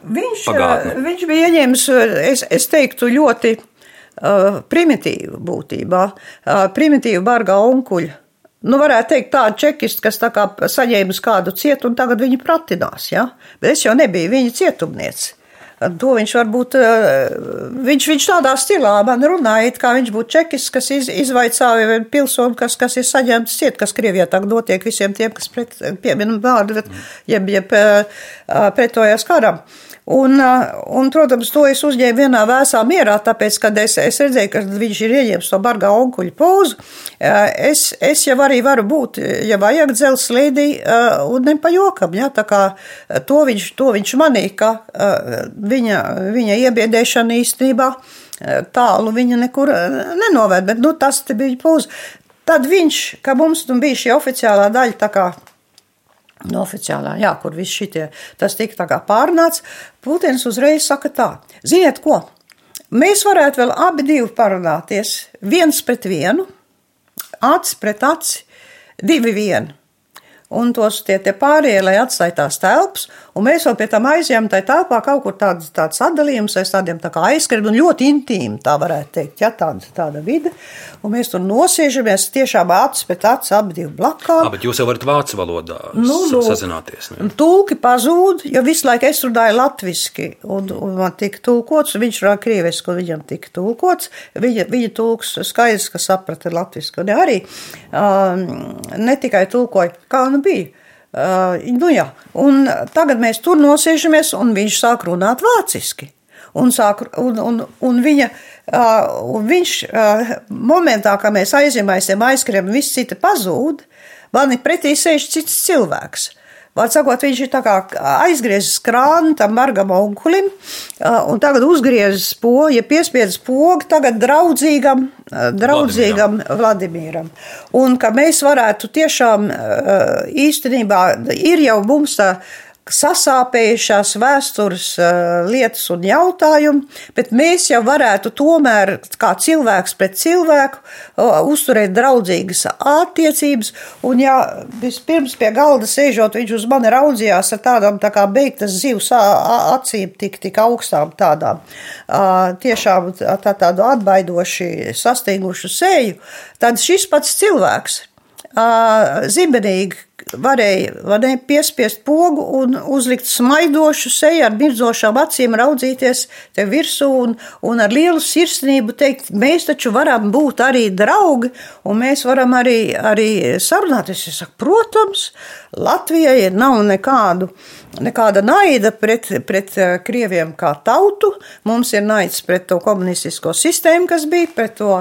Viņš, pagātne? viņš bija ieņēmis, es, es teiktu, ļoti uh, primitīvu būtībā, uh, primitīvu barga onkuļu nu, varētu teikt, tādu čekistu, kas tā kā saņēma kādu cietu, un tagad viņi pratinās. Ja? Bet es jau nebiju viņa cietumniece. To viņš varbūt, eh, viņš, viņš tādā stilā man runāja, kā viņš būtu čekis, kas iz, izvaicāja pilsoni, kas, kas ir saņemts ciet, kas Krievijā tagad notiek visiem tiem, kas pret, pieminam vārdu, jeb, jeb eh, pretojas karam. Un, un, protams, to es uzņēmu vienā vēsā mierā, tāpēc, kad es, es redzēju, ka viņš ir ieņēmis to bargā onkuļu pozu. Es, es jau arī varu būt, ja vajag dzels slēdī un ne pa jokam, ja, tā kā to viņš, to viņš manīja, ka viņa, viņa iebiedēšana īstenībā tālu viņa nekur nenovērt, bet, nu, tas te bija poza. Tad viņš, ka mums nu bija šī oficiālā daļa, tā kā no oficiālā, jā, kur viss šitie, tas tika tā kā pārnāts, Putins uzreiz saka tā, ziniet ko, mēs varētu vēl abi divi parunāties, viens pret vienu, acis pret aci, divi vienu un tos tie, tie pārējie, lai atstāja tās telpas, un mēs vēl pie tam aizjām tajā telpā kaut kur tāds, tāds sadalījums aiz tādiem tā kā aizskrib un ļoti intīmi, tā varētu teikt, ja tāda, tāda vide, un mēs tur nosiežamies tiešām acis pēc acis abi divi blakām.
Jā, bet jūs jau varat vācu valodā nu, nu, sazināties. Ne?
Tulki pazūd, jo visu laiku es runāju latviski, un, un man tika tulkots, un viņš runāja krieviski, un viņam tika tulkots, viņa, viņa tulks skaidrs, ka saprata latviski, un arī um, ne tikai tulkoja, kā nu bija. Uh, nu jā, un tagad mēs tur nosēžamies, un viņš sāk runāt vāciski. Un, sāk, un, un, un, viņa, uh, un viņš uh, momentā, kad mēs aizjām aizskrējam, viss cita pazūd, man ir pretī sēž cits cilvēks. Uh, Vārds sakot, viņš ir aizgriezis krānu tam margam onkulim, un tagad uzgriezis pogu, ja piespiedzis pogu tagad draudzīgam, draudzīgam Vladimiram. Vladimiram. Un ka mēs varētu tiešām īstenībā ir jau mums tā sasāpējušās vēstures uh, lietas un jautājumi, bet mēs jau varētu tomēr kā cilvēks pret cilvēku uh, uzturēt draudzīgas attiecības. Un, ja vispirms pie galda sēžot, viņš uz mani raudzījās ar tādām tā kā beigtas zivs acīm, tik, tik augstām tādām, tiešām tā, tādu atbaidoši sastingušu seju, tad šis pats cilvēks zibenīgi varēja, varēja piespiest pogu un uzlikt smaidošu seju ar mirdzošām acīm, raudzīties te virsū un, un ar lielu sirsnību teikt, mēs taču varam būt arī draugi un mēs varam arī, arī sarunāties. Es saku, protams, Latvijai nav nekādu nekāda naida pret, pret krieviem kā tautu. Mums ir naids pret to komunistisko sistēmu, kas bija, pret to,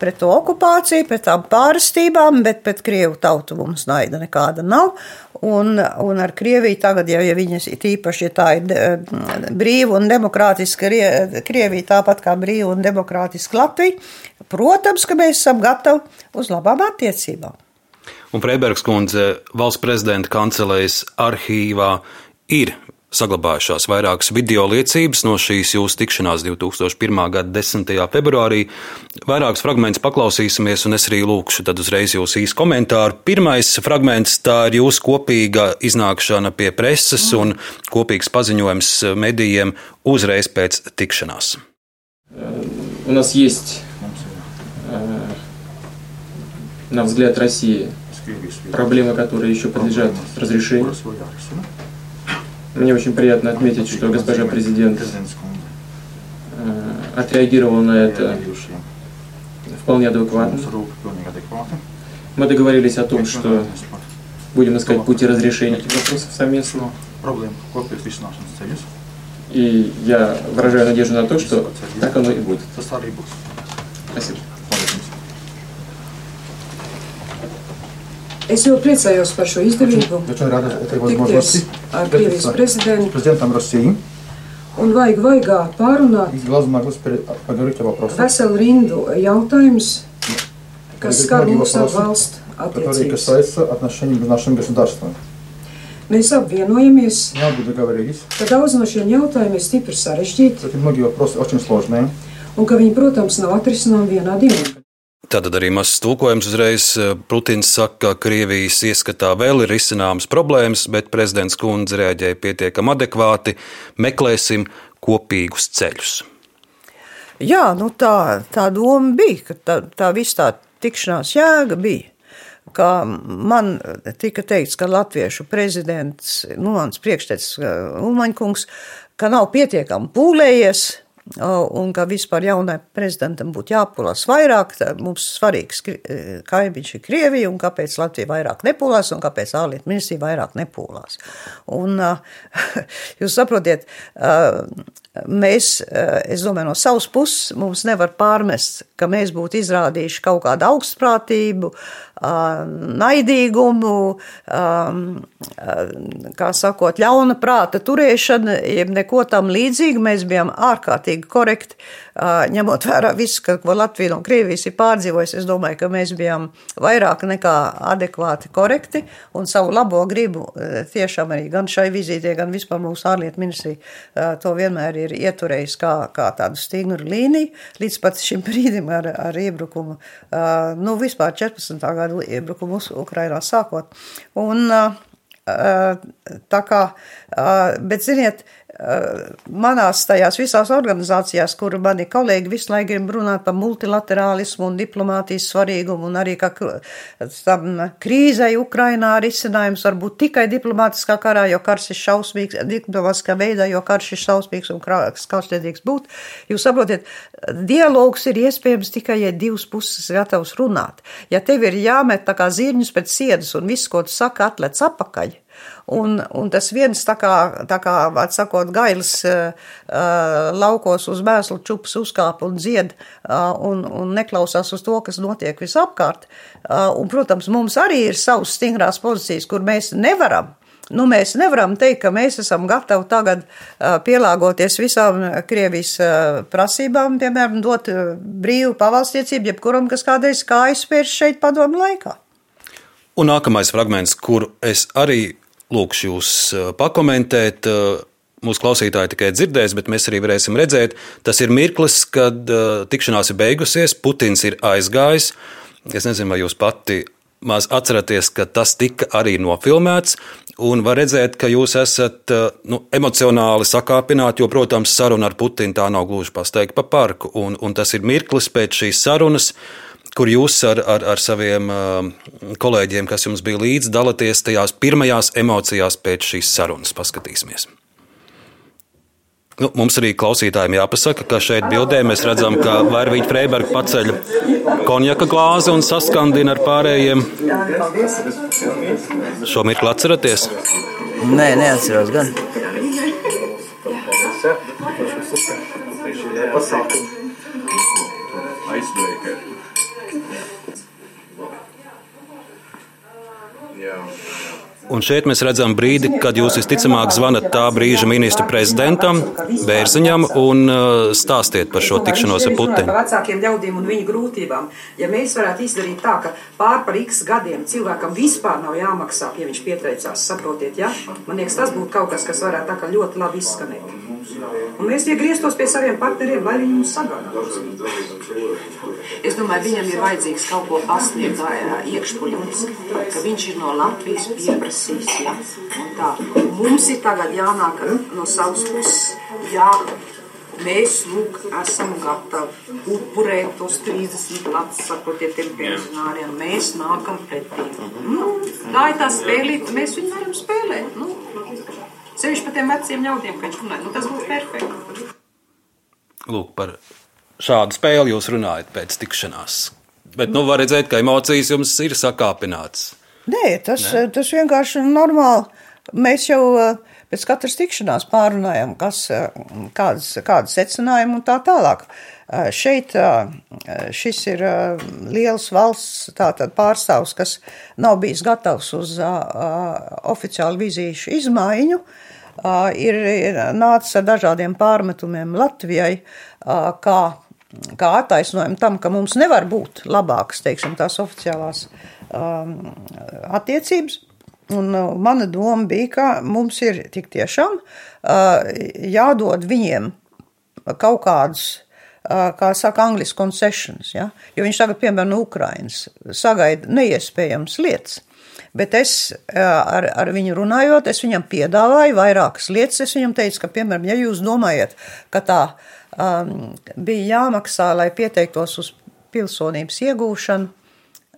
pret to okupāciju, pret tām pārstībām, bet pret krievu tautu mums naida nekāda nav. Un, un ar Krieviju tagad, ja, ja viņas īpaši, ja tā ir brīva un demokrātiska Krievija, tāpat kā brīva un demokrātiska Latvija, protams, ka mēs esam gatavi uz labām attiecībām.
Un Freibergs kundze valsts prezidenta kancelējas arhīvā ir saglabājušās vairākas video liecības no šīs jūsu tikšanās 2001. gada 10. februārī. Vairākus fragmentus paklausīsimies, un es arī lūkšu tad uzreiz jūsu īsu komentāru. Pirmais fragments - tā ir jūsu kopīga iznākšana pie preses un kopīgs paziņojums medijiem uzreiz pēc tikšanās.
У нас есть, э, на взгляд России, проблемы, которые еще подлежат разрешению. Мне очень приятно отметить, что госпожа президент э, отреагировала на это вполне адекватно. Мы договорились о том, что будем искать пути разрешения этих вопросов совместно. И я выражаю надежду на то, что так оно и будет. Спасибо.
Es jau priecājos par šo izdevību. Tikties ar Krievijas prezidentu.
Prezidentam Rosiju.
Un vajag vaigā pārunāt veselu rindu jautājumus, kas skar mūsu valstu attiecības. Mēs apvienojamies, ka daudz no šiem jautājumiem ir stipri sarežģīti. Un ka viņi, protams, nav atrisināmi vienā dienā.
Tātad arī mazs tulkojums uzreiz. Putins saka, ka Krievijas ieskatā vēl ir izcināmas problēmas, bet prezidents Kundze reaģēja pietiekami adekvāti. Meklēsim kopīgus ceļus.
Jā, nu tā, tā doma bija, ka tā, tā viss tā tikšanās jēga bija. Kā man tika teikts, ka latviešu prezidents, nu, mans priekštecis Ulmaņkungs, ka nav pietiekami pūlējies, un ka vispār jaunai prezidentam būtu jāpūlās vairāk. Mums svarīgs kaimiņš ir Krievija, un kāpēc Latvija vairāk nepūlās, un kāpēc ārlietu ministrija vairāk nepūlās. Un, jūs saprotiet, mēs, es domāju, no savas puses mums nevar pārmest, ka mēs būtu izrādījuši kaut kādu augstprātību, ā, naidīgumu, ā, ā, kā sakot, ļauna prāta turēšana, jeb neko tam līdzīgu. Mēs bijām ārkārtīgi korekti, ā, ņemot vērā visu, ko Latvija no Krievijas ir pārdzīvojusi. Es domāju, ka mēs bijām vairāk nekā adekvāti korekti un savu labo gribu ā, tiešām arī gan šai vizītē, gan vispār mūsu ārlietu ministrija to vienmēr ir ieturējis kā, kā tādu stingru līniju līdz pat šim brīdim ar, ar iebrukumu, nu vispār 14. Gadu iebrukumu Ukrainā sākot. Un, ā, ā, tā kā, ā, bet ziniet, manās tajās visās organizācijās, kur mani kolēģi visu laiku grib runāt par multilaterālismu un diplomātijas svarīgumu, un arī ka tam krīzei Ukrainā risinājums var būt tikai diplomātiskā karā, jo karš ir šausmīgs, diplomātiskā veidā, jo karš ir šausmīgs un kaustēdīgs būt. Jūs saprotiet, dialogs ir iespējams tikai, ja divas puses gatavs runāt. Ja tev ir jāmet tā kā zirņus pēc siedas un viss, ko tu saki, atlec apakaļ, Un, un tas viens, tā kā, tā kā atsakot, gailis uh, laukos uz mēslu čupas uzkāp un dzied uh, un, un neklausās uz to, kas notiek visapkārt. Uh, un, protams, mums arī ir savas stingrās pozīcijas, kur mēs nevaram. Nu, mēs nevaram teikt, ka mēs esam gatavi tagad pielāgoties visām Krievijas prasībām, piemēram, dot brīvu pavalstiecību jebkuram, kas kādreiz kājas spērš šeit padomu laikā.
Un nākamais fragments, kur es arī lūkšu jūs eh, pakomentēt. eh, Mūsu klausītāji tikai dzirdēs, bet mēs arī varēsim redzēt, tas ir mirklis, kad uh, tikšanās ir beigusies, Putins ir aizgājis. Es nezinu, vai jūs pati maz atceraties, ka tas tika arī nofilmēts, un var redzēt, ka jūs esat uh, nu, emocionāli sakāpināti, jo, protams, saruna ar Putinu tā nav gluži pasteigta pa parku, un, un tas ir mirklis pēc šīs sarunas, kur jūs ar, ar, ar saviem uh, kolēģiem, kas jums bija līdzi, dalāties tajās pirmajās emocijās pēc šīs sarunas. Paskatīsimies! Nu, mums arī klausītājiem jāpasaka, ka šeit bildē mēs redzam, ka Vērvīķa Freiberga paceļ konjaka glāzi un saskandina ar pārējiem. Šo mirkli atceraties?
Nē, neatceros gan. Yeah.
Un šeit mēs redzam brīdi, kad jūs visticamāk zvanat tā brīža ministra prezidentam, Bērziņam, un uh, stāstiet par šo tikšanos ar Putinu.
Par vecākiem ļaudīm un viņu grūtībām. Ja mēs varētu izdarīt tā, ka pār par x gadiem cilvēkam vispār nav jāmaksā, ja viņš pieteicās, saprotiet, ja? Man liekas, tas būtu kaut kas, kas varētu tā kā ļoti labi izskanēt. Un mēs iegrieztos pie saviem partneriem, lai viņi mums sagādātu.
Es domāju, viņam ir vajadzīgs kaut ko pasniegt iekšpolitiski, ka viņš ir no Latvijas pieprasījis. Ja? Un tā. Mums ir tagad jānāk no savas puses. Jā, mēs lūk, esam gatavi upurēt tos 30 ladus, saprotiet, tiem pensionāriem. Mēs nākam pretī. Nu, tā ir tā spēlīta, mēs viņu varam spēlēt. Nu, Sevišķi par tiem veciem ļaudīm, ka viņš runāja. Nu, tas būtu perfekti.
Lūk, par šādu spēli jūs runājat pēc tikšanās. Bet, nu, var redzēt, ka emocijas jums ir sakāpināts.
Nē, tas, Nē. tas vienkārši ir normāli. Mēs jau eh, pēc katras tikšanās pārunājam, kas, eh, kādas, kādas secinājumi un tā tālāk. Eh, šeit šis ir liels valsts tātad pārstāvs, kas nav bijis gatavs uz oficiālu vizīšu izmaiņu, ir, nācis ar dažādiem pārmetumiem Latvijai, kā kā attaisnojumu tam, ka mums nevar būt labākas, teiksim, tās oficiālās um, attiecības. Un uh, mana doma bija, ka mums ir tik tiešām uh, jādod viņiem kaut kādas, uh, kā saka, angļuiski concessions. Ja? Jo viņš tagad, piemēram, no Ukrainas sagaida neiespējams lietas. Bet es ar, ar viņu runājot, es viņam piedāvāju vairākas lietas. Es viņam teicu, ka, piemēram, ja jūs domājat, ka tā um, bija jāmaksā, lai pieteiktos uz pilsonības iegūšanu.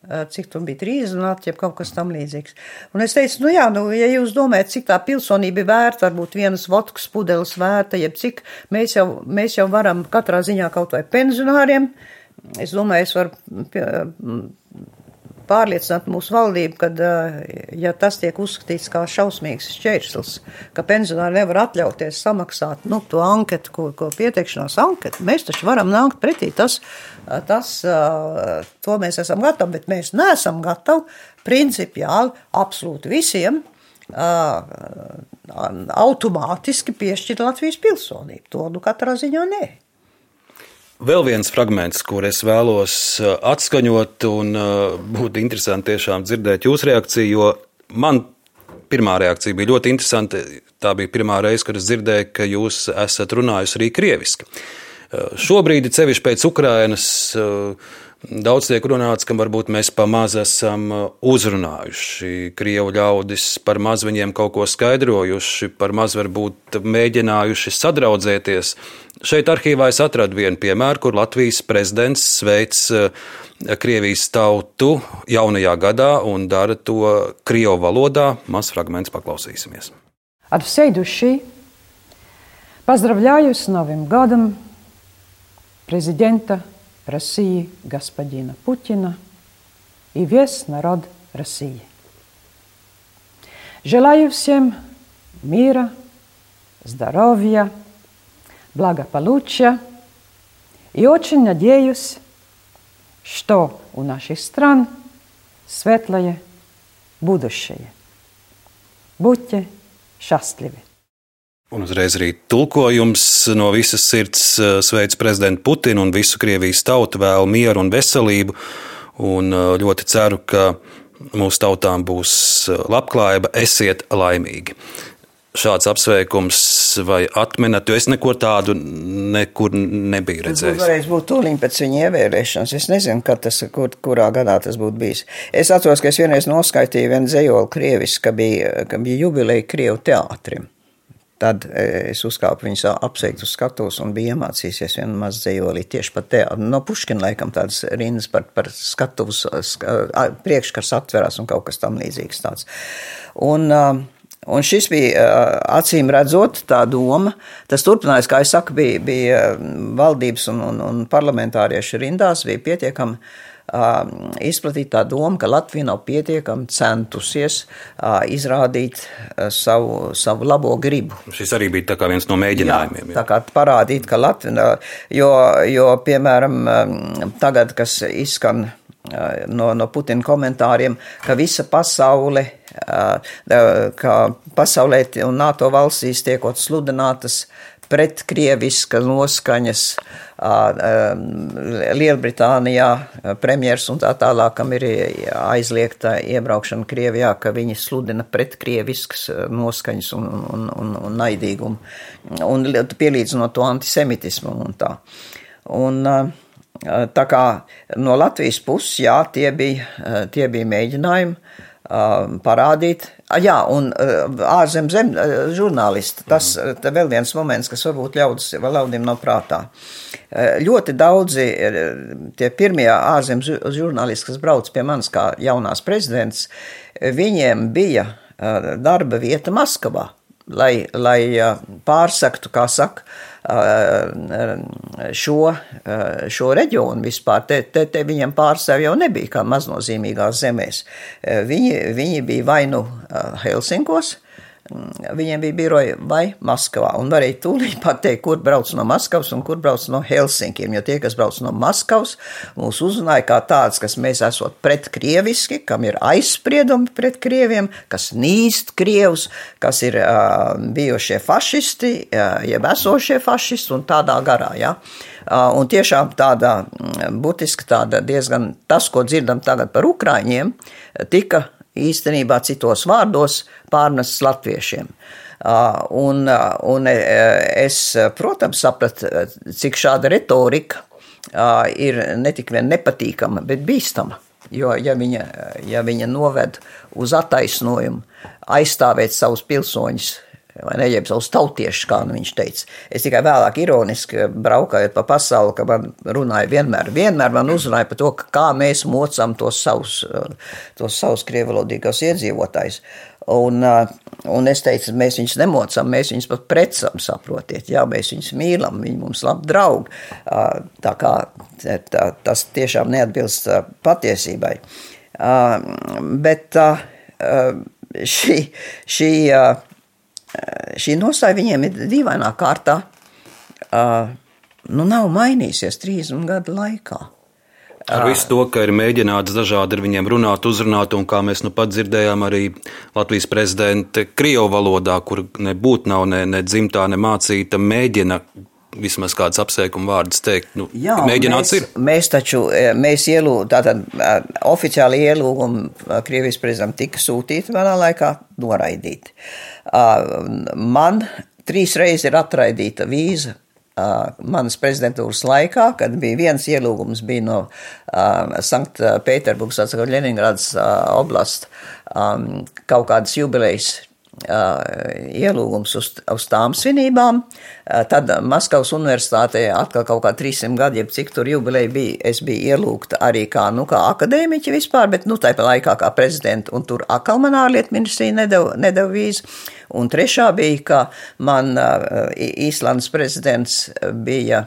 Uh, cik tur bija trīs nāci, ja kaut kas tam līdzīgs. Un es teicu, nu jā, nu, ja jūs domājat, cik tā pilsonība ir vērta, varbūt vienas vodkas pudeles vērta, jeb cik mēs jau, mēs jau varam katrā ziņā kaut vai pensionāriem, es domāju, es varu pārliecināt mūsu valdību, ka, ja tas tiek uzskatīts kā šausmīgs šķērslis, ka pensionāri nevar atļauties samaksāt nu, to anketu, ko, ko pieteikšanās anketu, mēs taču varam nākt pretī. Tas, tas, to mēs esam gatavi, bet mēs neesam gatavi principiāli absolūti visiem automātiski piešķirt Latvijas pilsonību. To nu katrā ziņā nē.
Vēl viens fragments, kur es vēlos uh, atskaņot, un uh, būtu interesanti tiešām dzirdēt jūsu reakciju, jo man pirmā reakcija bija ļoti interesanta. Tā bija pirmā reize, kad es dzirdēju, ka jūs esat runājusi arī krieviski. Uh, šobrīd, cevišķi pēc Ukrainas, Daudz tiek runāts, ka varbūt mēs pamaz esam uzrunājuši krievu ļaudis, par maz viņiem kaut ko skaidrojuši, par maz varbūt mēģinājuši sadraudzēties. Šeit arhīvā es atradu vienu piemēru, kur Latvijas prezidents sveic eh, Krievijas tautu jaunajā gadā un dara to krievu valodā. Maz fragments paklausīsimies.
От всей души поздравляю с Новым годом президента России господина Путина и весь народ России. Желаю всем мира, здоровья, благополучия и очень надеюсь, что у наших стран светлое будущее. Будьте счастливы!
Un uzreiz arī tulkojums no visas sirds eh, sveic prezidentu Putinu un visu Krievijas tautu vēl mieru un veselību. Un eh, ļoti ceru, ka mūsu tautām būs eh, labklājība, esiet laimīgi. Šāds apsveikums vai atminat, jo es neko tādu nekur nebiju redzējis.
Tas varēs būt tūlīt pēc viņa ievēlēšanas. Es nezinu, tas, kur, kurā gadā tas būtu bijis. Es atceros, ka es vienreiz noskaitīju vienu dzējoli krievis, ka bija, ka bija jubileja Krievu teātrim. Tad e, es uzkāpu viņus apsveikt uz skatuves un biju iemācījies vienu mazu dzējoli tieši par teātru. No Puškina laikam tādas rindas par, par skatuves, priekškars atverās un kaut kas tam līdzīgs tāds. Un, Un šis bija acīm redzot tā doma. Tas turpinājās, kā es saku, bija, bija valdības un, un, un parlamentāriešu rindās, bija pietiekami Um, izplatīta tā doma, ka Latvija nav pietiekami centusies uh, izrādīt uh, savu, savu labo gribu.
Šis arī bija viens no mēģinājumiem.
Jā, tā kā parādīt, ka Latvija, jo, jo piemēram, um, tagad, kas izskan uh, no, no Putina komentāriem, ka visa pasaule ka pasaulē un NATO valstīs tiekot sludinātas pretkrieviskas noskaņas. Lielbritānijā premjers un tā tālāk, kam ir aizliegta iebraukšana Krievijā, ka viņi sludina pretkrieviskas noskaņas un, un, un, un naidīgumu, un pielīdzinot to antisemitismu un tā. Un, tā kā no Latvijas puses, jā, tie bija, tie bija mēģinājumi parādīt. Jā, un ārzem zem žurnālisti. Tas ir vēl viens moments, kas varbūt ļaudis, ļaudīm nav prātā. Ļoti daudzi tie pirmie ārzem žurnālisti, kas brauc pie manis kā jaunās prezidents, viņiem bija darba vieta Maskavā, lai, lai pārsaktu, kā saka, šo, šo reģionu vispār. Te, te, te viņiem pārstāv jau nebija kā maznozīmīgās zemēs. Viņi, viņi bija vai nu Helsinkos, Viņiem bija biroja vai Maskavā, un varēja tūlīt pateikt, kur brauc no Maskavas un kur brauc no Helsinkiem, jo tie, kas brauc no Maskavas, mūs uzrunāja kā tāds, kas mēs esot pretkrieviski, kam ir aizspriedumi pret krieviem, kas nīst krievus, kas ir uh, bijušie fašisti, uh, jeb esošie fašisti un tādā garā, jā. Ja? Un tiešām tāda būtiska, tāda diezgan tas, ko dzirdam tagad par Ukraiņiem, tika īstenībā citos vārdos pārnests latviešiem. Un, un es, protams, sapratu, cik šāda retorika ir ne tik vien nepatīkama, bet bīstama. Jo, ja viņa, ja viņa noved uz attaisnojumu, aizstāvēt savus pilsoņus, vai ne, jeb savus tautiešus, kā nu viņš teica. Es tikai vēlāk ironiski braukājot pa pasauli, ka man runāja vienmēr, vienmēr man uzrunāja par to, kā mēs mocam tos savus, tos savus krievalodīgos iedzīvotājus. Un, un es teicu, mēs viņus nemocam, mēs viņus pat precam, saprotiet, jā, mēs viņus mīlam, viņi mums labi draugi. Tā kā tā, tas tiešām neatbilst patiesībai. Bet šī, šī šī nostāja viņiem ir dīvainā kārtā, nu, nav mainījusies 30 gadu laikā.
Ar visu to, ka ir mēģināts dažādi ar viņiem runāt, uzrunāt, un kā mēs nu pat dzirdējām, arī Latvijas prezidenta Krievu valodā, kur nebūtu nav ne, ne dzimtā, ne mācīta, mēģina vismaz kāds apsveikuma vārds teikt. Nu, Jā, mēģināts
mēs, ir. Mēs taču, mēs ielūgum, tātad oficiāli ielūgumi Krievijas prezidentam tika sūtīti vēlā laikā, noraidīti. Man trīs reizes ir atraidīta vīza manas prezidentūras laikā, kad bija viens ielūgums bija no Sanktpēterburgas, atsakot Leningradas uh, oblast, um, kaut kādas jubilejas ielūgums uz, uz tām svinībām. Tad Maskavas universitātē atkal kaut kā 300 gadi, jeb cik tur jubileja bija, es biju ielūgta arī kā, nu, kā akadēmiķi vispār, bet, nu, tāpēc laikā kā prezidenta, un tur atkal man ārlietu ministrija nedeva, nedeva vīzu. Un trešā bija, ka man Īslandes prezidents bija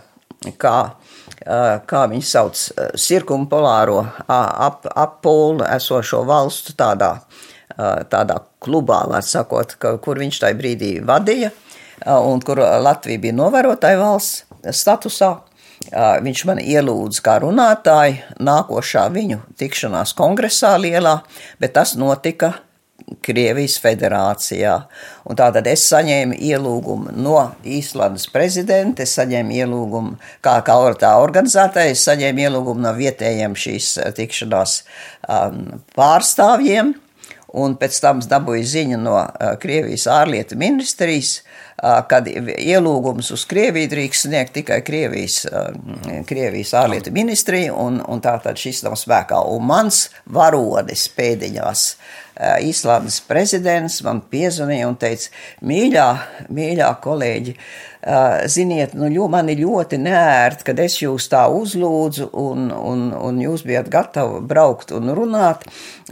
kā kā viņi sauc, cirkumpolāro ap, ap esošo valstu tādā tādā klubā, sakot, ka, kur viņš tajā brīdī vadīja, un kur Latvija bija novērotāja valsts statusā. Viņš man ielūdza kā runātāju nākošā viņu tikšanās kongresā lielā, bet tas notika Krievijas federācijā. Un tātad es saņēmu ielūgumu no Īslandes prezidenta, es saņēmu ielūgumu kā, kā tā organizētāja, es saņēmu ielūgumu no vietējiem šīs tikšanās um, pārstāvjiem un pēc tam dabūju ziņu no Krievijas ārlietu ministrijas, kad ielūgums uz Krieviju drīkst sniegt tikai Krievijas, Krievijas ārlietu ministrija, un, un tā tad šis nav spēkā. Un mans varonis pēdiņās Īslandes prezidents man piezvanīja un teica, mīļā, mīļā kolēģi, Ziniet, nu, man ir ļoti nērti, kad es jūs tā uzlūdzu, un, un, un jūs bijat gatavi braukt un runāt,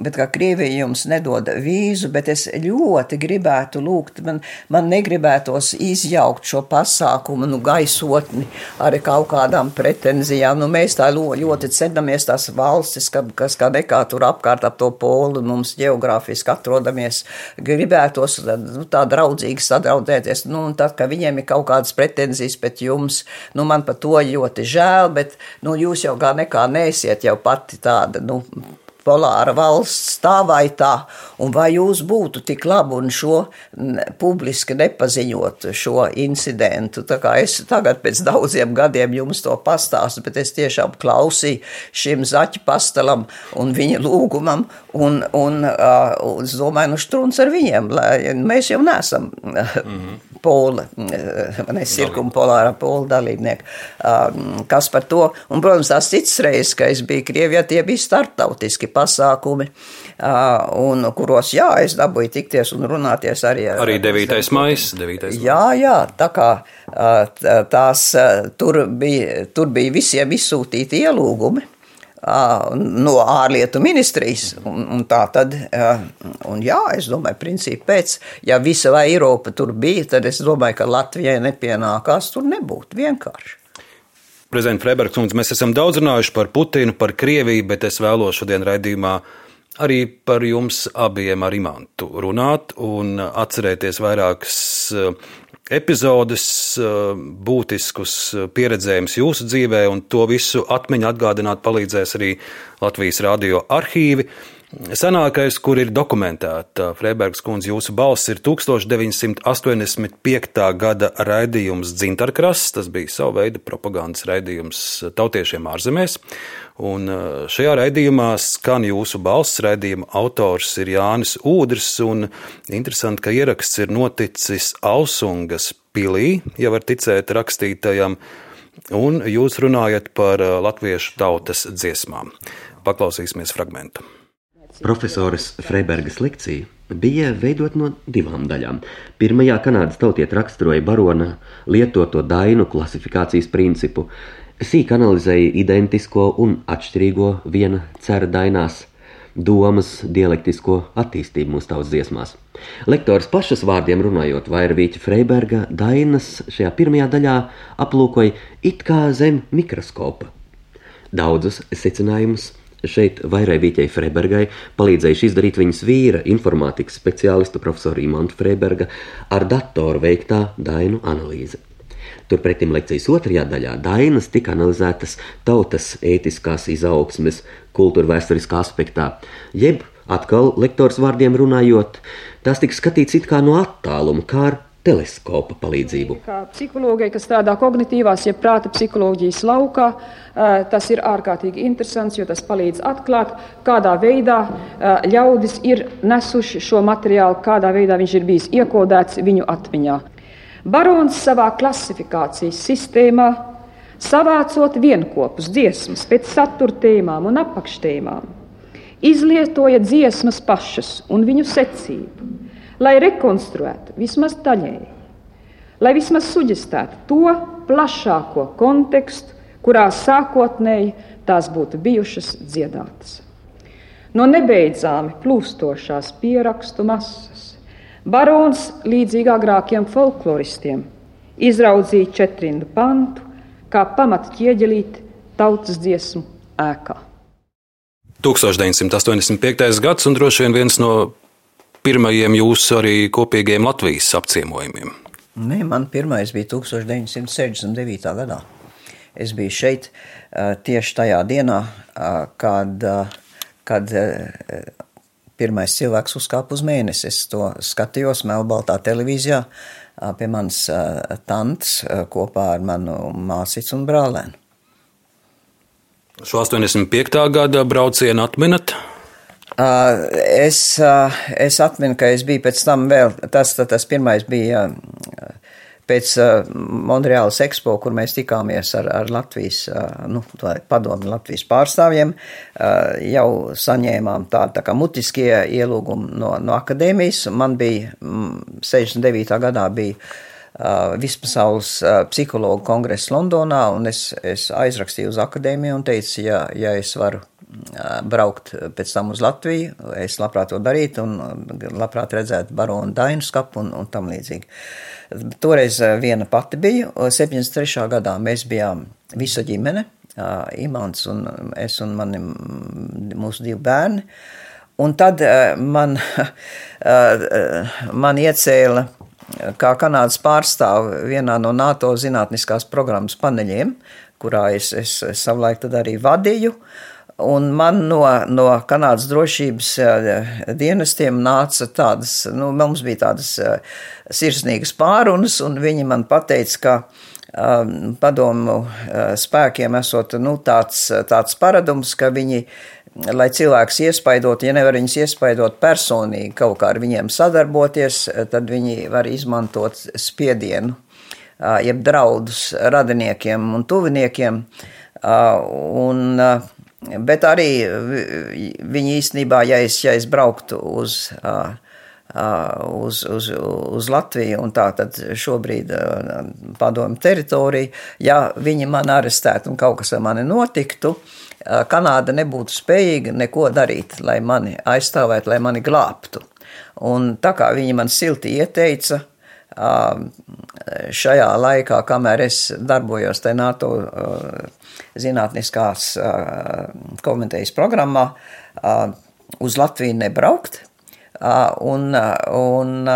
bet kā Krievija jums nedod vīzu, bet es ļoti gribētu lūgt, man, man negribētos izjaukt šo pasākumu, nu, gaisotni ar kaut kādām pretenzijām. Nu, mēs tā ļoti cedamies tās valstis, ka, kas kā nekā tur apkārt ap to polu mums geogrāfiski atrodamies, gribētos nu, tā draudzīgi sadraudzēties, nu, un tad, ka viņiem ir kaut kā kādas pretenzijas pret jums. Nu, man par to ļoti žēl, bet nu, jūs jau kā nekā neesiet jau pati tāda. Nu, polāra valsts tā vai tā, un vai jūs būtu tik labi un šo publiski nepaziņot šo incidentu. Tā kā es tagad pēc daudziem gadiem jums to pastāstu, bet es tiešām klausīju šim zaķu pastalam un viņa lūgumam, un, un uh, es domāju, nu štruns ar viņiem, lai mēs jau neesam mm -hmm. poli, ne cirkumpolāra pola dalībnieki. Uh, kas par to? Un, protams, tās cits reizes, ka es biju Krievijā, tie bija startautiski pasākumi, un kuros, jā, es dabūju tikties un runāties arī ar.
Arī 9. maijs.
Jā, jā, tā kā tās tur bija, tur bija visiem izsūtīti ielūgumi no ārlietu ministrijas. Un, un tā tad, un jā, es domāju, principā pēc, ja visa Eiropa tur bija, tad es domāju, ka Latvijai nepienākās tur nebūt vienkārši.
Prezidents Freibergs, mēs esam daudz runājuši par Putinu, par Krieviju, bet es vēlos šodien raidījumā arī par jums abiem ar imantu runāt un atcerēties vairākas eh, epizodes, eh, būtiskus pieredzējumus jūsu dzīvē, un to visu atmiņu atgādināt palīdzēs arī Latvijas radio arhīvi. Senākais, kur ir dokumentēta Freibergs kundze, jūsu balss ir 1985. gada raidījums Dzintarkrasts. Tas bija sava veida propagandas raidījums tautiešiem ārzemēs. Un uh, šajā raidījumā skan jūsu balss. Raidījuma autors ir Jānis Udrs. Interesanti, ka ieraksts ir noticis Ausungas pilī, ja var ticēt rakstītajam, un jūs runājat par uh, latviešu tautas dziesmām. Paklausīsimies fragmentu.
Profesoras Freibergas lekcija bija veidot no divām daļām. Pirmajā kanādas tautiet raksturoja barona lietoto dainu klasifikācijas principu, sīk analizēja identisko un atšķirīgo viena cera dainās, domas dialektisko attīstību mūsu tautas dziesmās. Lektors pašas vārdiem runājot, Vairvīķa Freiberga dainas šajā pirmajā daļā aplūkoja it kā zem mikroskopa. Daudzus secinājumus Šeit Vairēvīķei Freibergai palīdzējuši izdarīt viņas vīra, informātikas speciālista profesora Imanta Freiberga ar datoru veiktā dainu analīze. Turpretim lekcijas otrajā daļā dainas tika analizētas tautas ētiskās izaugsmes, kultūra vēsturiskā aspektā, jeb atkal lektors vārdiem runājot, tās tika skatīts it kā no attāluma, kā ar teleskopa palīdzību.
Kā psihologai, kas strādā kognitīvās, jeb prāta psiholoģijas laukā, tas ir ārkārtīgi interesants, jo tas palīdz atklāt, kādā veidā ļaudis ir nesuši šo materiālu, kādā veidā viņš ir bijis iekodēts viņu atmiņā. Barons savā klasifikācijas sistēmā savācot vienopus dziesmas pēc satura tēmām un apakštēmām, izlietoja dziesmas pašas un viņu secību lai rekonstruētu vismaz daļēji, lai vismaz suģistētu to plašāko kontekstu, kurā sākotnēji tās būtu bijušas dziedātas. No nebeidzāmi plūstošās pierakstu masas barons līdzīgi agrākiem folkloristiem izraudzīja četrindu pantu kā pamatu ķieģelīti tautas dziesmu ēkā.
1985. gads un droši vien viens no pirmajiem jūsu arī kopīgiem Latvijas apciemojumiem?
Nē, man pirmais bija 1969. gadā. Es biju šeit tieši tajā dienā, kad, kad pirmais cilvēks uzkāpa uz mēnesi. Es to skatījos Melnbaltā televīzijā pie manas tantes kopā ar manu māsīcu un brālēnu.
Šo 85. gada braucienu atminat?
Es, es atminu, ka es biju pēc tam vēl, tas, tas pirmais bija pēc Monreālas ekspo, kur mēs tikāmies ar, ar Latvijas, nu, padomu Latvijas pārstāvjiem, jau saņēmām tādu tā kā mutiskie ielūgumi no, no akadēmijas. Man bija 69. gadā bija Vispasaules psihologu kongress Londonā, un es, es aizrakstīju uz akadēmiju un teicu, ja, ja es varu braukt pēc tam uz Latviju. Es labprāt to darītu un labprāt redzētu baronu Dainu skapu un, un tam līdzīgi. Toreiz viena pati biju. 73. gadā mēs bijām visa ģimene, Imants un es un mani, mūsu divi bērni. Un tad man, man iecēla kā Kanādas pārstāvu vienā no NATO zinātniskās programmas paneļiem, kurā es, es, savulaik arī vadīju. Un man no, no Kanādas drošības dienestiem nāca tādas, nu, mums bija tādas sirsnīgas pārunas, un viņi man pateica, ka padomu spēkiem esot nu, tāds, tāds paradums, ka viņi lai cilvēks iespaidot, ja nevar viņus iespaidot personīgi, kaut kā ar viņiem sadarboties, tad viņi var izmantot spiedienu, jeb draudus radiniekiem un tuviniekiem. Un, bet arī viņi īstenībā, ja es, ja es brauktu uz, uz, uz, uz Latviju un tā tad šobrīd padomu teritoriju, ja viņi man arestētu un kaut kas ar mani notiktu, Kanāda nebūtu spējīga neko darīt, lai mani aizstāvētu, lai mani glābtu. Un tā kā viņi man silti ieteica, šajā laikā, kamēr es darbojos tajā NATO zinātniskās komitejas programmā, uz Latviju nebraukt. Un, un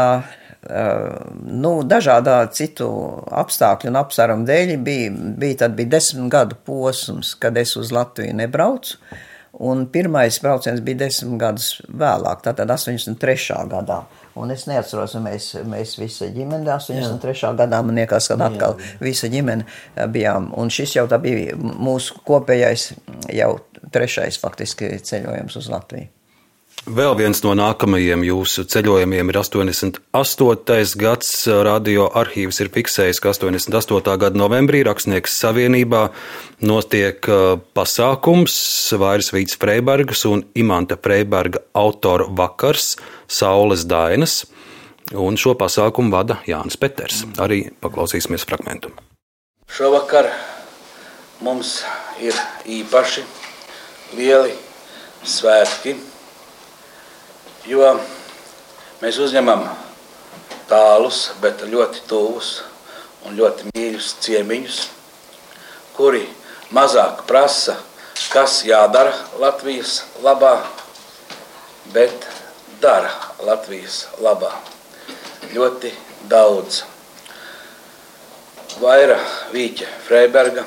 nu, dažādā citu apstākļu un apsvērumu dēļ bija, bija, tad bija desmit gadu posms, kad es uz Latviju nebraucu. Un pirmais brauciens bija desmit gadus vēlāk, tātad 83. gadā. Un es neatceros, vai mēs, mēs visa ģimene 83. Jā. gadā, man liekas, ka atkal jā. visa ģimene bijām. Un šis jau tā bija mūsu kopējais, jau trešais faktiski ceļojums uz Latviju.
Vēl viens no nākamajiem jūsu ceļojumiem ir 88. gads. Radio arhīvs ir fiksējis, ka 88. gada novembrī Rakstnieks Savienībā notiek uh, pasākums Vairs Vīts Freibergas un Imanta Freiberga autoru vakars Saules Dainas, un šo pasākumu vada Jānis Peters. Arī paklausīsimies fragmentu.
Šovakar mums ir īpaši lieli svētki jo mēs uzņemam tālus, bet ļoti tuvus un ļoti mīļus ciemiņus, kuri mazāk prasa, kas jādara Latvijas labā, bet dara Latvijas labā. Ļoti daudz. Vaira Vīķa Freiberga,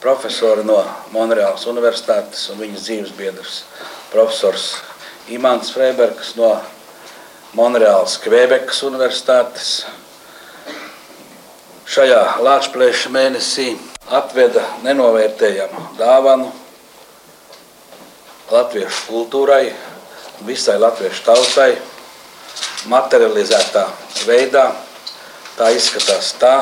profesora no Monreālas Universitātes un viņas dzīves biedrs, profesors Imants Freibergs no Monreālas Kvebekas Universitātes. Šajā Latvijas mēnesī atveda nenovērtējamu dāvanu latviešu kultūrai, visai latviešu tautai, materializētā veidā. Tā izskatās tā,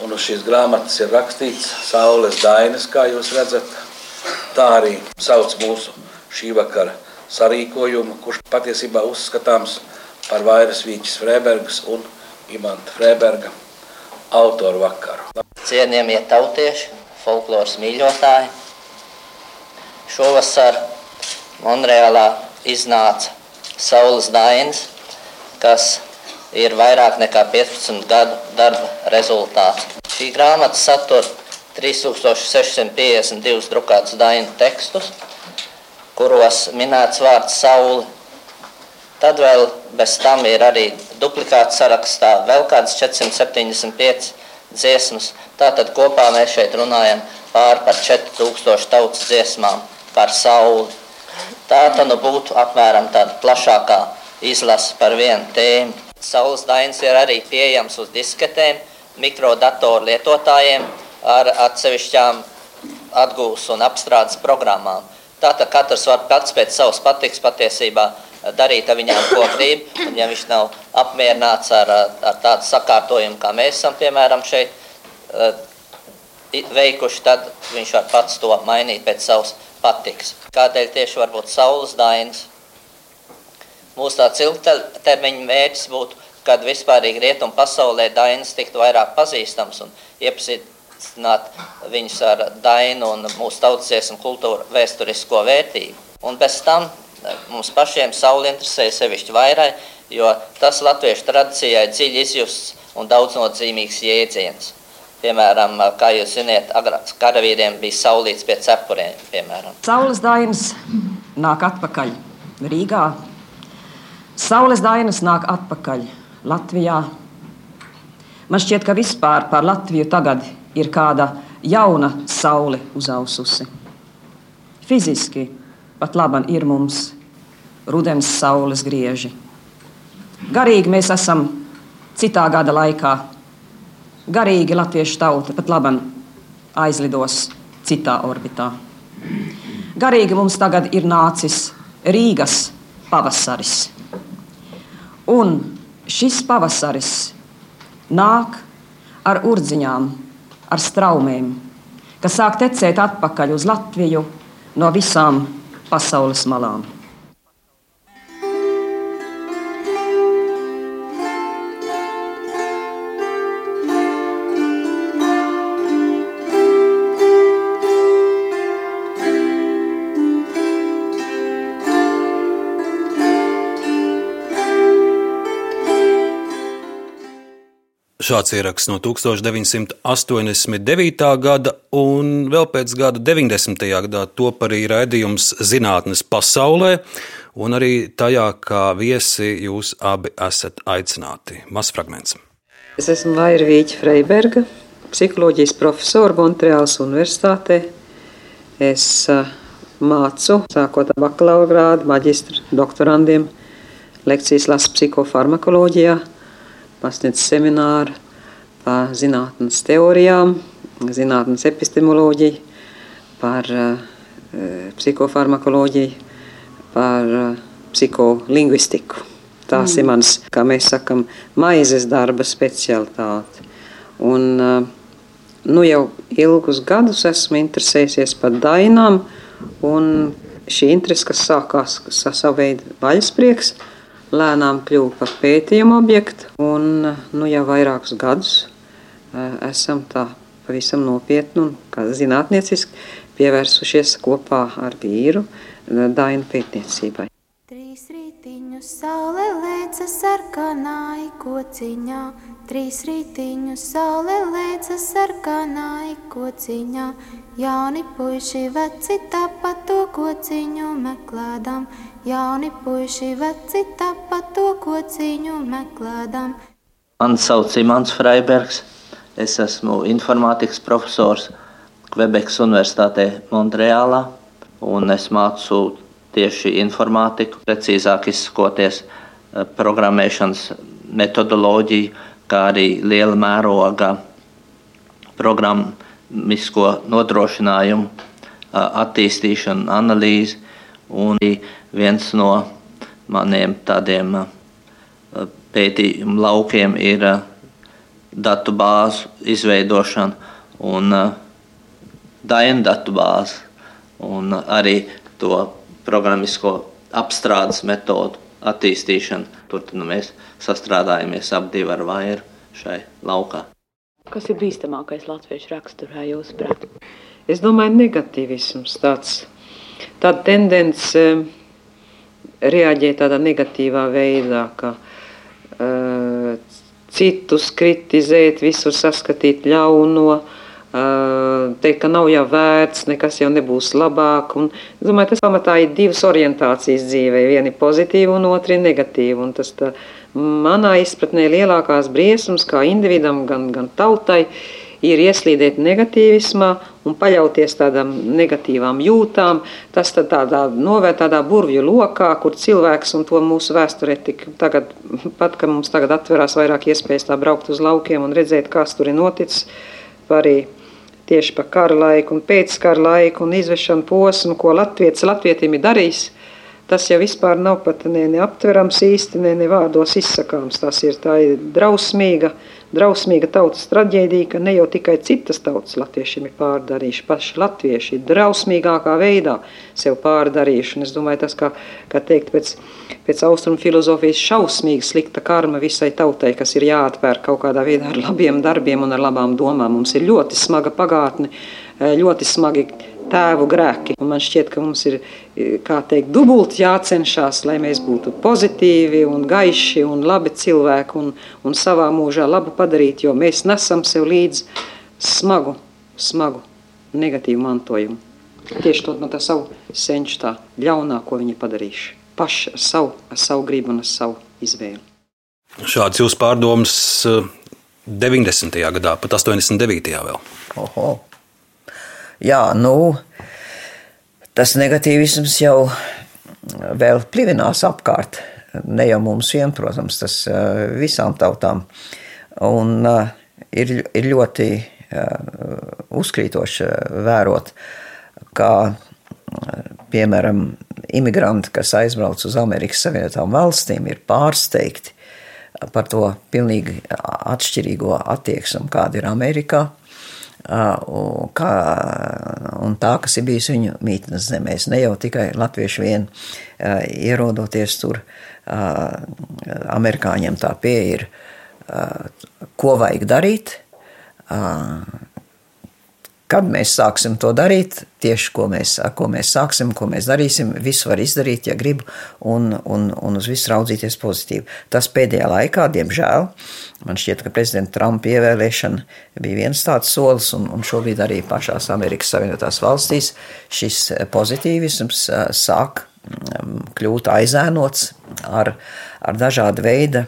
un uz šīs grāmatas ir rakstīts Saules Dainis, kā jūs redzat. Tā arī sauc mūsu šī vakara sarīkojumu, kurš patiesībā uzskatāms par Vairas Vīķis Freibergas un Imanta Freiberga autoru vakaru.
Cienījamie tautieši, folkloras mīļotāji, šovasar Monreālā iznāca Saules Dainis, kas ir vairāk nekā 15 gadu darba rezultāts. Šī grāmata satur 3652 drukātus dainu tekstus, kuros minēts vārds saule. Tad vēl bez tam ir arī duplikāts sarakstā vēl kādas 475 dziesmas. Tātad kopā mēs šeit runājam pār par 4000 tautas dziesmām par sauli. Tā tad nu būtu apmēram tāda plašākā izlase par vienu tēmu. Saules dainas ir arī pieejams uz disketēm, mikrodatoru lietotājiem ar atsevišķām atgūs un apstrādes programmām. Tātad katrs var pats pēc savas patiks patiesībā darīt ar viņām, ko grib. Un, ja viņš nav apmierināts ar, ar tādu sakārtojumu, kā mēs esam, piemēram, šeit veikuši, tad viņš var pats to mainīt pēc savas patiks. Kādēļ tieši varbūt saules dainas? Mūsu tāds ilgtermiņa mērķis būtu, kad vispārīgi rietumu pasaulē dainas tiktu vairāk pazīstams un iepazīt iepazīstināt viņus ar dainu un mūsu tautas un kultūra vēsturisko vērtību. Un bez tam eh, mums pašiem sauli interesē sevišķi vairāk, jo tas latviešu tradīcijai dziļi izjusts un daudznozīmīgs jēdziens. Piemēram, eh, kā jūs zināt, agrāk karavīriem bija saulīts pie cepuriem. Piemēram.
Saules dainas nāk atpakaļ Rīgā. Saules dainas nāk atpakaļ Latvijā. Man šķiet, ka vispār par Latviju tagad ir kāda jauna saule uzaususi. Fiziski pat labi ir mums rudens saules grieži. Garīgi mēs esam citā gada laikā. Garīgi latviešu tauta pat labi aizlidos citā orbitā. Garīgi mums tagad ir nācis Rīgas pavasaris. Un šis pavasaris nāk ar urdziņām, ar straumēm, kas sāk tecēt atpakaļ uz Latviju no visām pasaules malām.
Šāds ieraksts no 1989. gada, un vēl pēc gada 90. gadā top arī raidījums Zinātnes pasaulē, un arī tajā, kā viesi jūs abi esat aicināti. Mazs fragments.
Es esmu Laira Vīķa Freiberga, psiholoģijas profesora Montreāls Universitātē. Es mācu, sākot ar bakalaura grādu, maģistra doktorandiem, lekcijas lasu psihofarmakoloģijā pasniedz semināru par zinātnes teorijām, zinātnes epistemoloģiju, par uh, psihofarmakoloģiju, par uh, psiholingvistiku. Tās mm. ir mans, kā mēs sakam, maizes darba specialitāte. Un, uh, nu jau ilgus gadus esmu interesējies par dainām, un šī interese, kas sākās ar savu veidu vaļasprieks, uh, lēnām kļuva par pētījumu objektu, un nu, jau vairākus gadus eh, esam tā pavisam nopietni un zinātnieciski pievērsušies kopā ar vīru eh, dainu pētniecībai.
Trīs rītiņu saule lēca sarkanai kociņā, trīs rītiņu saule lēca sarkanai kociņā, jauni puiši veci tapa to kociņu meklēdam, Jauni puiši veci tapa to kociņu meklēdam.
Mani sauc Imants Freibergs. Es esmu informātikas profesors Kvebekas Universitātē Montreālā un es mācu tieši informātiku, precīzāk izsakoties eh, programmēšanas metodoloģiju, kā arī liela mēroga programmisko nodrošinājumu eh, attīstīšanu, analīzi un viens no maniem tādiem uh, pētījumu laukiem ir uh, datu bāzu izveidošana un uh, dainu datu bāzi un arī to programmisko apstrādes metodu attīstīšanu. Tur nu, mēs sastrādājamies ap divu ar vairu šai laukā.
Kas ir bīstamākais latviešu raksturā, jūsuprāt? Es domāju, negatīvisms tāds, tāda tendence reaģē tādā negatīvā veidā, ka uh, citus kritizēt, visur saskatīt ļauno, uh, teikt, ka nav jau vērts, nekas jau nebūs labāk. Un, es domāju, tas pamatā ir divas orientācijas dzīvē, viena ir pozitīva un otra ir negatīva. Un tas tā, manā izpratnē lielākās briesmas kā individam, gan, gan tautai, uh, ir ieslīdēt negatīvismā un paļauties tādām negatīvām jūtām. Tas tādā novērt tādā burvju lokā, kur cilvēks un to mūsu vēsturē tik tagad, pat, ka mums tagad atverās vairāk iespējas tā braukt uz laukiem un redzēt, kas tur ir noticis, arī tieši pa kara laiku un pēc kara laiku un izvešanu posmu, ko Latvijas latvietim ir darījis. Tas jau vispār nav pat ne, ne aptverams īsti, ne, ne vārdos izsakāms. Tas ir tā ir drausmīga, drausmīga tautas traģēdija, ka ne jau tikai citas tautas latviešiem ir pārdarījuši, paši latvieši ir drausmīgākā veidā sev pārdarījuši. Un es domāju, tas, kā, kā teikt, pēc, pēc austrumu filozofijas šausmīga slikta karma visai tautai, kas ir jāatvēr kaut kādā veidā ar labiem darbiem un ar labām domām. Mums ir ļoti smaga pagātne, ļoti smagi tēvu grēki. Un man šķiet, ka mums ir teikt, dubulti jācenšas, lai mēs būtu pozitīvi un gaiši un labi cilvēki un, un savā mūžā labu padarīt, jo mēs nesam sev līdzi smagu, smagu negatīvu mantojumu. Tieši to no tā savu senču tā ļaunā, ko viņi padarījuši. Paši ar savu, ar savu gribu un ar savu izvēli.
Šāds jūs pārdoms 90. gadā, pat 89. vēl.
Oho. Jā, nu, tas negatīvisms jau vēl plivinās apkārt. Ne jau mums vien, protams, tas visām tautām. Un ir, ir ļoti uzkrītoši vērot, kā piemēram imigranti, kas aizbrauc uz Amerikas Savienotām valstīm, ir pārsteigti par to pilnīgi atšķirīgo attieksmi, kāda ir Amerikā. Kā, un tā, kas ir bijis viņu mītnes zemēs, ne jau tikai latvieši vien ierodoties tur, amerikāņiem tā pieeja ir, ko vajag darīt, Kad mēs sāksim to darīt, tieši ko mēs, ko mēs sāksim, ko mēs darīsim, visu var izdarīt, ja grib, un, un, un uz visu raudzīties pozitīvi. Tas pēdējā laikā, diemžēl, man šķiet, ka prezidenta Trumpa ievēlēšana bija viens tāds solis, un, un šobrīd arī pašās Amerikas Savienotās valstīs šis pozitīvisms sāk kļūt aizēnots ar, ar dažādu veidu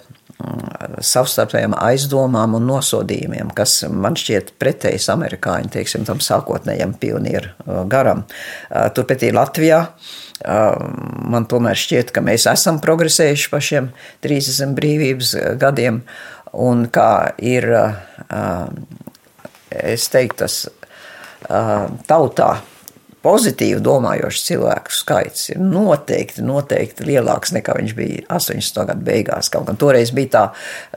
savstarpējām aizdomām un nosodījumiem, kas man šķiet pretējs amerikāņu, teiksim, tam sākotnējam pionieru uh, garam. Uh, turpretī Latvijā uh, man tomēr šķiet, ka mēs esam progresējuši pa šiem 30 brīvības gadiem, un kā ir, es teiktu, tas tautā pozitīvi domājošu cilvēku skaits ir noteikti, noteikti lielāks nekā viņš bija 80. gadu beigās. Kaut gan toreiz bija tā,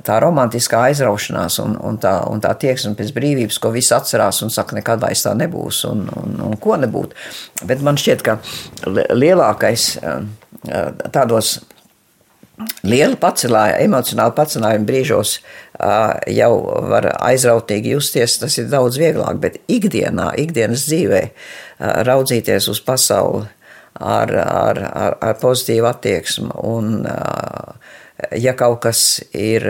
tā romantiskā aizraušanās un, un, tā, un tā tieksme pēc brīvības, ko visi atcerās un saka, nekad vairs tā nebūs un, un, un ko nebūt. Bet man šķiet, ka lielākais eh, tādos liela pacelājuma, emocionāla pacelājuma brīžos jau var aizrautīgi justies, tas ir daudz vieglāk, bet ikdienā, ikdienas dzīvē raudzīties uz pasauli ar, ar, ar, ar pozitīvu attieksmi un ja kaut kas ir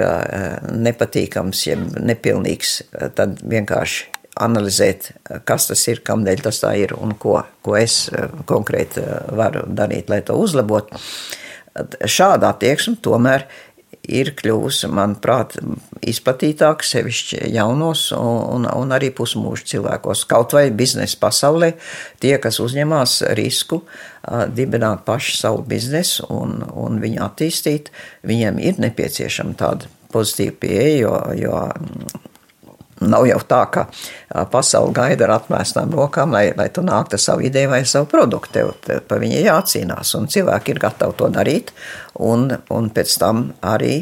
nepatīkams, ja nepilnīgs, tad vienkārši analizēt, kas tas ir, kādēļ tas tā ir un ko, ko es konkrēti varu darīt, lai to uzlabotu. Šāda attieksme tomēr ir kļuvusi, manuprāt, izplatītāka sevišķi jaunos un, un arī pusmūža cilvēkos. Kaut vai biznesa pasaulē tie, kas uzņemās risku dibināt pašu savu biznesu un, un viņu attīstīt, viņiem ir nepieciešama tāda pozitīva pieeja, jo, jo Nav jau tā, ka pasaule gaida ar atmēstām rokām, lai, lai tu nāktu ar savu ideju vai savu produktu. Tev, tev par viņu jācīnās, un cilvēki ir gatavi to darīt. Un, un pēc tam arī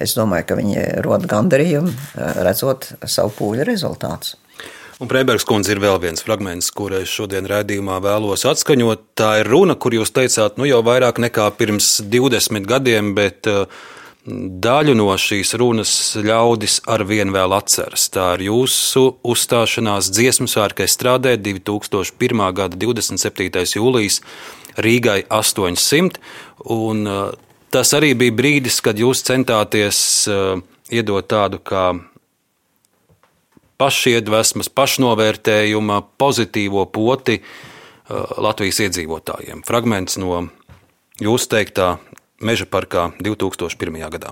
es domāju, ka viņi rod gandarījumu, redzot savu pūļu rezultātus.
Un Prēbergs kundze ir vēl viens fragments, kur es šodien redzījumā vēlos atskaņot. Tā ir runa, kur jūs teicāt, nu jau vairāk nekā pirms 20 gadiem, bet uh, Daļu no šīs runas ļaudis ar vienu vēl atceras. Tā ir jūsu uzstāšanās dziesmu svētku strādē 2001. gada 27. jūlijas Rīgai 800. Un, uh, tas arī bija brīdis, kad jūs centāties uh, iedot tādu kā pašiedvesmas, pašnovērtējuma, pozitīvo poti uh, Latvijas iedzīvotājiem. Fragments no jūsu teiktā Meža parkā 2001. gadā.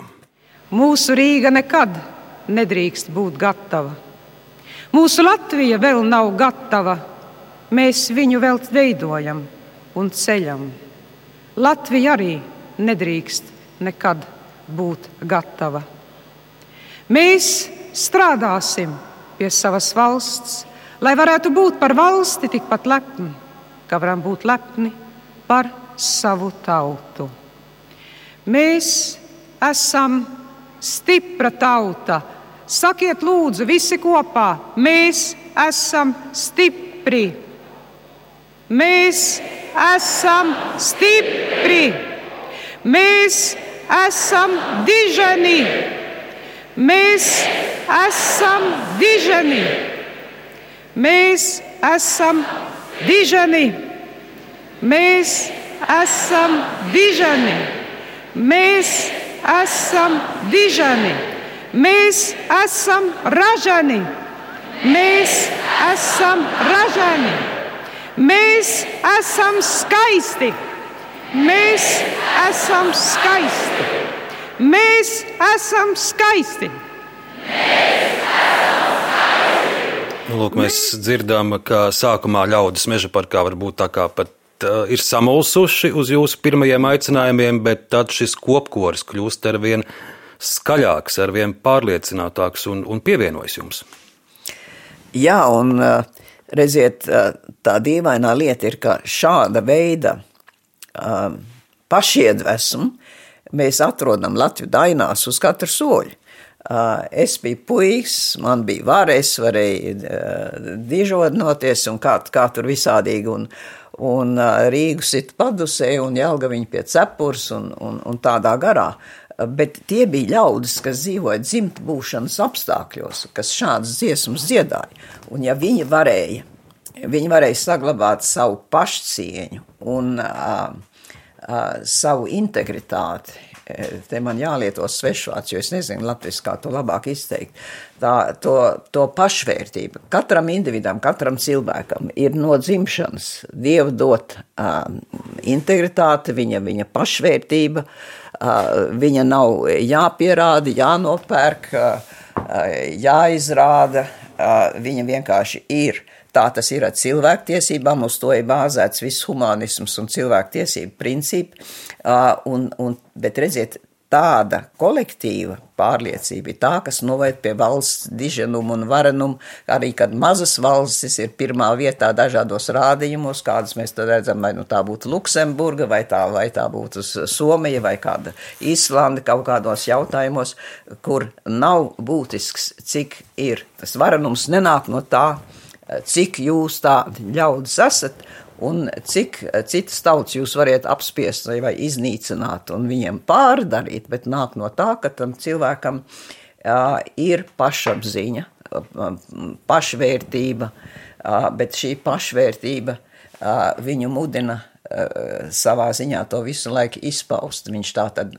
Mūsu Rīga nekad nedrīkst būt gatava. Mūsu Latvija vēl nav gatava. Mēs viņu vēl veidojam un ceļam. Latvija arī nedrīkst nekad būt gatava. Mēs strādāsim pie savas valsts, lai varētu būt par valsti tikpat lepni, kā varam būt lepni par savu tautu. Mēs esam stipra tauta. Sakiet, lūdzu, visi kopā, mēs esam stipri. Mēs esam stipri. Mēs esam diženi. Mēs esam diženi. Mēs esam diženi. Mēs esam diženi. Mēs esam dižani, mēs esam ražani, mēs esam ražani, mēs esam skaisti, mēs esam skaisti, mēs esam skaisti.
Nu, Lūk, mēs dzirdam, ka sākumā ļaudis meža parkā var būt tā kā pat ir samulsuši uz jūsu pirmajiem aicinājumiem, bet tad šis kopkoris kļūst ar vien skaļāks, ar vien pārliecinātāks un, un pievienojas jums.
Jā, un uh, redziet, uh, tā dīvainā lieta ir, ka šāda veida uh, pašiedvesmu mēs atrodam Latviju dainās uz katru soļu. Es biju puisis, man bija vara, es varēju dižodnoties un kā, kā tur visādīgi. Un, un Rīgu sit padusē un Jelgaviņu pie cepurs un, un, un tādā garā. Bet tie bija ļaudis, kas dzīvoja dzimta būšanas apstākļos, kas šādas dziesmas dziedāja. Un ja viņi varēja, viņi varēja saglabāt savu pašcieņu un uh, uh, savu integritāti, te man jālieto svešvārds, jo es nezinu latviešu, kā to labāk izteikt. Tā, to, to pašvērtību katram individam, katram cilvēkam ir no dzimšanas dievu dot uh, integritāte, viņa, viņa pašvērtība, uh, viņa nav jāpierāda, jānopērk, uh, jāizrāda, uh, viņa vienkārši ir. Tā tas ir ar cilvēktiesībām, uz to ir bāzēts viss humanisms un cilvēktiesību principi. Un, un, bet redziet, tāda kolektīva pārliecība ir tā, kas noved pie valsts diženuma un varenuma, arī kad mazas valstis ir pirmā vietā dažādos rādījumos, kādas mēs redzam, vai nu tā būtu Luksemburga, vai tā, vai tā būtu Somija, vai kāda Īslanda kaut kādos jautājumos, kur nav būtisks, cik ir tas varenums nenāk no tā, cik jūs tādi ļaudis esat un cik citas tautas jūs varat apspiest vai iznīcināt un viņiem pārdarīt, bet nāk no tā, ka tam cilvēkam uh, ir pašapziņa, pašvērtība, uh, bet šī pašvērtība uh, viņu mudina Eh, savā ziņā to visu laiku izpaust. Viņš tā tad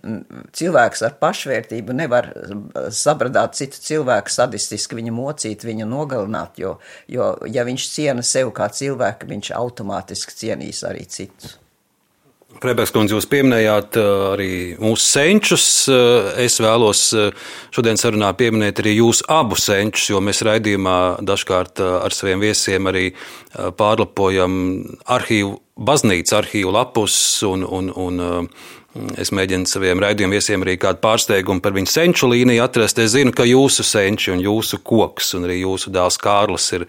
cilvēks ar pašvērtību nevar eh, sabradāt citu cilvēku sadistiski viņu mocīt, viņu nogalināt, jo, jo ja viņš ciena sev kā cilvēku, viņš automātiski cienīs arī citus.
Freibergs kundze, jūs pieminējāt uh, arī mūsu senčus. Es vēlos šodien sarunā pieminēt arī jūsu abu senčus, jo mēs raidījumā dažkārt ar saviem viesiem arī pārlapojam arhīvu, baznīcas arhīvu lapus un, un, un Es mēģinu saviem raidījuma viesiem arī kādu pārsteigumu par viņu senču līniju atrast. Es zinu, ka jūsu senči un jūsu koks un arī jūsu dēls Kārlis ir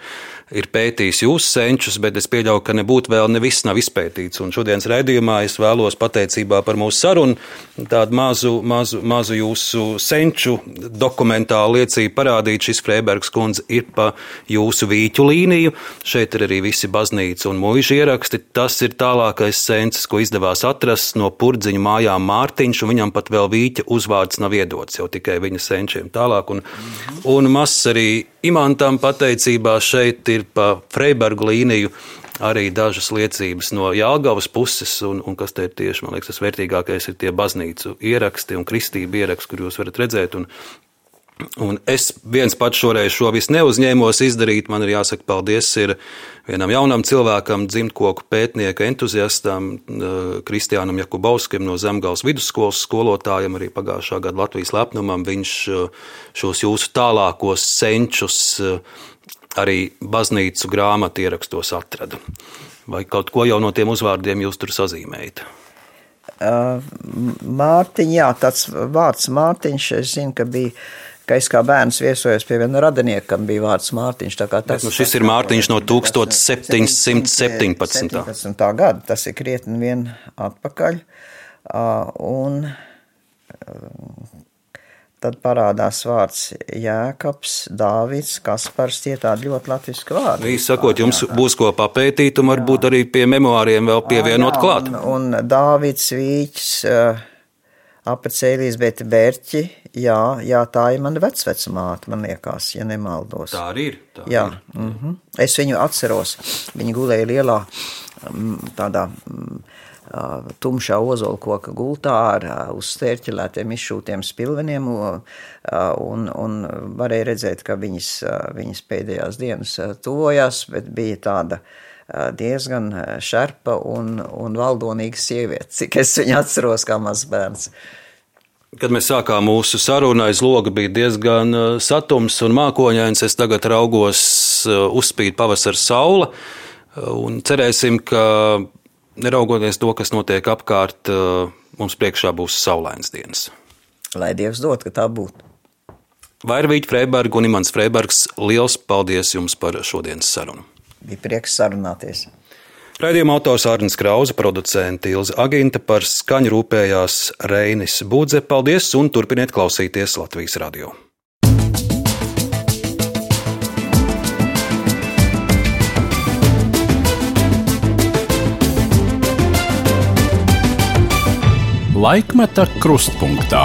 ir pētījis jūsu senčus, bet es pieļauju, ka nebūtu vēl ne viss nav izpētīts. Un šodienas raidījumā es vēlos pateicībā par mūsu sarunu tādu mazu, mazu, mazu jūsu senču dokumentālu liecību parādīt. Šis Freibergs kundze ir pa jūsu vīķu līniju. Šeit ir arī visi baznīca un mūža ieraksti. Tas ir tālākais sencis, ko izdevās atrast no purdziņu mājām Mārtiņš, un viņam pat vēl vīķa uzvārds nav iedots, jau tikai viņa senčiem tālāk. Un, un mazs arī Imantam pateicībā šeit ir pa Freibergu līniju arī dažas liecības no Jālgavas puses, un, un kas te ir tieši, man liekas, tas vērtīgākais ir tie baznīcu ieraksti un kristību ieraksti, kur jūs varat redzēt, un Un es viens pats šoreiz šo visu neuzņēmos izdarīt. Man ir jāsaka paldies ir vienam jaunam cilvēkam, dzimtkoku pētnieka entuziastam, eh, Kristiānam Jakubovskim no Zemgals vidusskolas skolotājam, arī pagājušā gada Latvijas lepnumam. Viņš eh, šos jūsu tālākos senčus eh, arī baznīcu grāmatu ierakstos atrada. Vai kaut ko jau no tiem uzvārdiem jūs tur sazīmējat?
Mārtiņš, jā, tāds vārds Mārtiņš, es zinu, ka bija ka es kā bērns viesojos pie viena radinieka, kam bija vārds Mārtiņš. Tas,
nu, šis ir Mārtiņš no 1717.
17. gada, tas ir krietni vien atpakaļ. Un tad parādās vārds Jēkabs, Dāvids, Kaspars, tie tādi ļoti latviski vārdi.
Īsi sakot, jums būs ko papētīt un varbūt arī pie memoāriem vēl pievienot jā, klāt.
Un, un Dāvids Vīķis, apacēlīs, bet Bērķi, jā, jā, tā ir mana vecvecmāte, man liekas, ja nemaldos.
Tā arī ir. Tā
jā,
ir.
Mm -hmm. es viņu atceros. Viņa gulēja lielā tādā tumšā ozolkoka gultā ar uz stērķelētiem izšūtiem spilveniem, un, un varēja redzēt, ka viņas, viņas pēdējās dienas tuvojās, bet bija tāda diezgan šarpa un, un valdonīga sieviete, cik es viņu atceros kā mazs bērns.
Kad mēs sākām mūsu sarunu, aiz loga bija diezgan satums un mākoņains. Es tagad raugos uzspīd pavasara saule. Un cerēsim, ka neraugoties to, kas notiek apkārt, mums priekšā būs saulains dienas.
Lai Dievs dod, ka tā būtu.
Vairvīķa Freiberga un Imants Freibergs, liels paldies jums par šodienas sarunu.
Bija prieks sarunāties.
Raidījuma autors Arnēs Krause, producents Ilza Aginta par skaņu rūpējās Reinis Budze. Paldies un turpiniet klausīties Latvijas radio.
Laikmeta krustpunktā.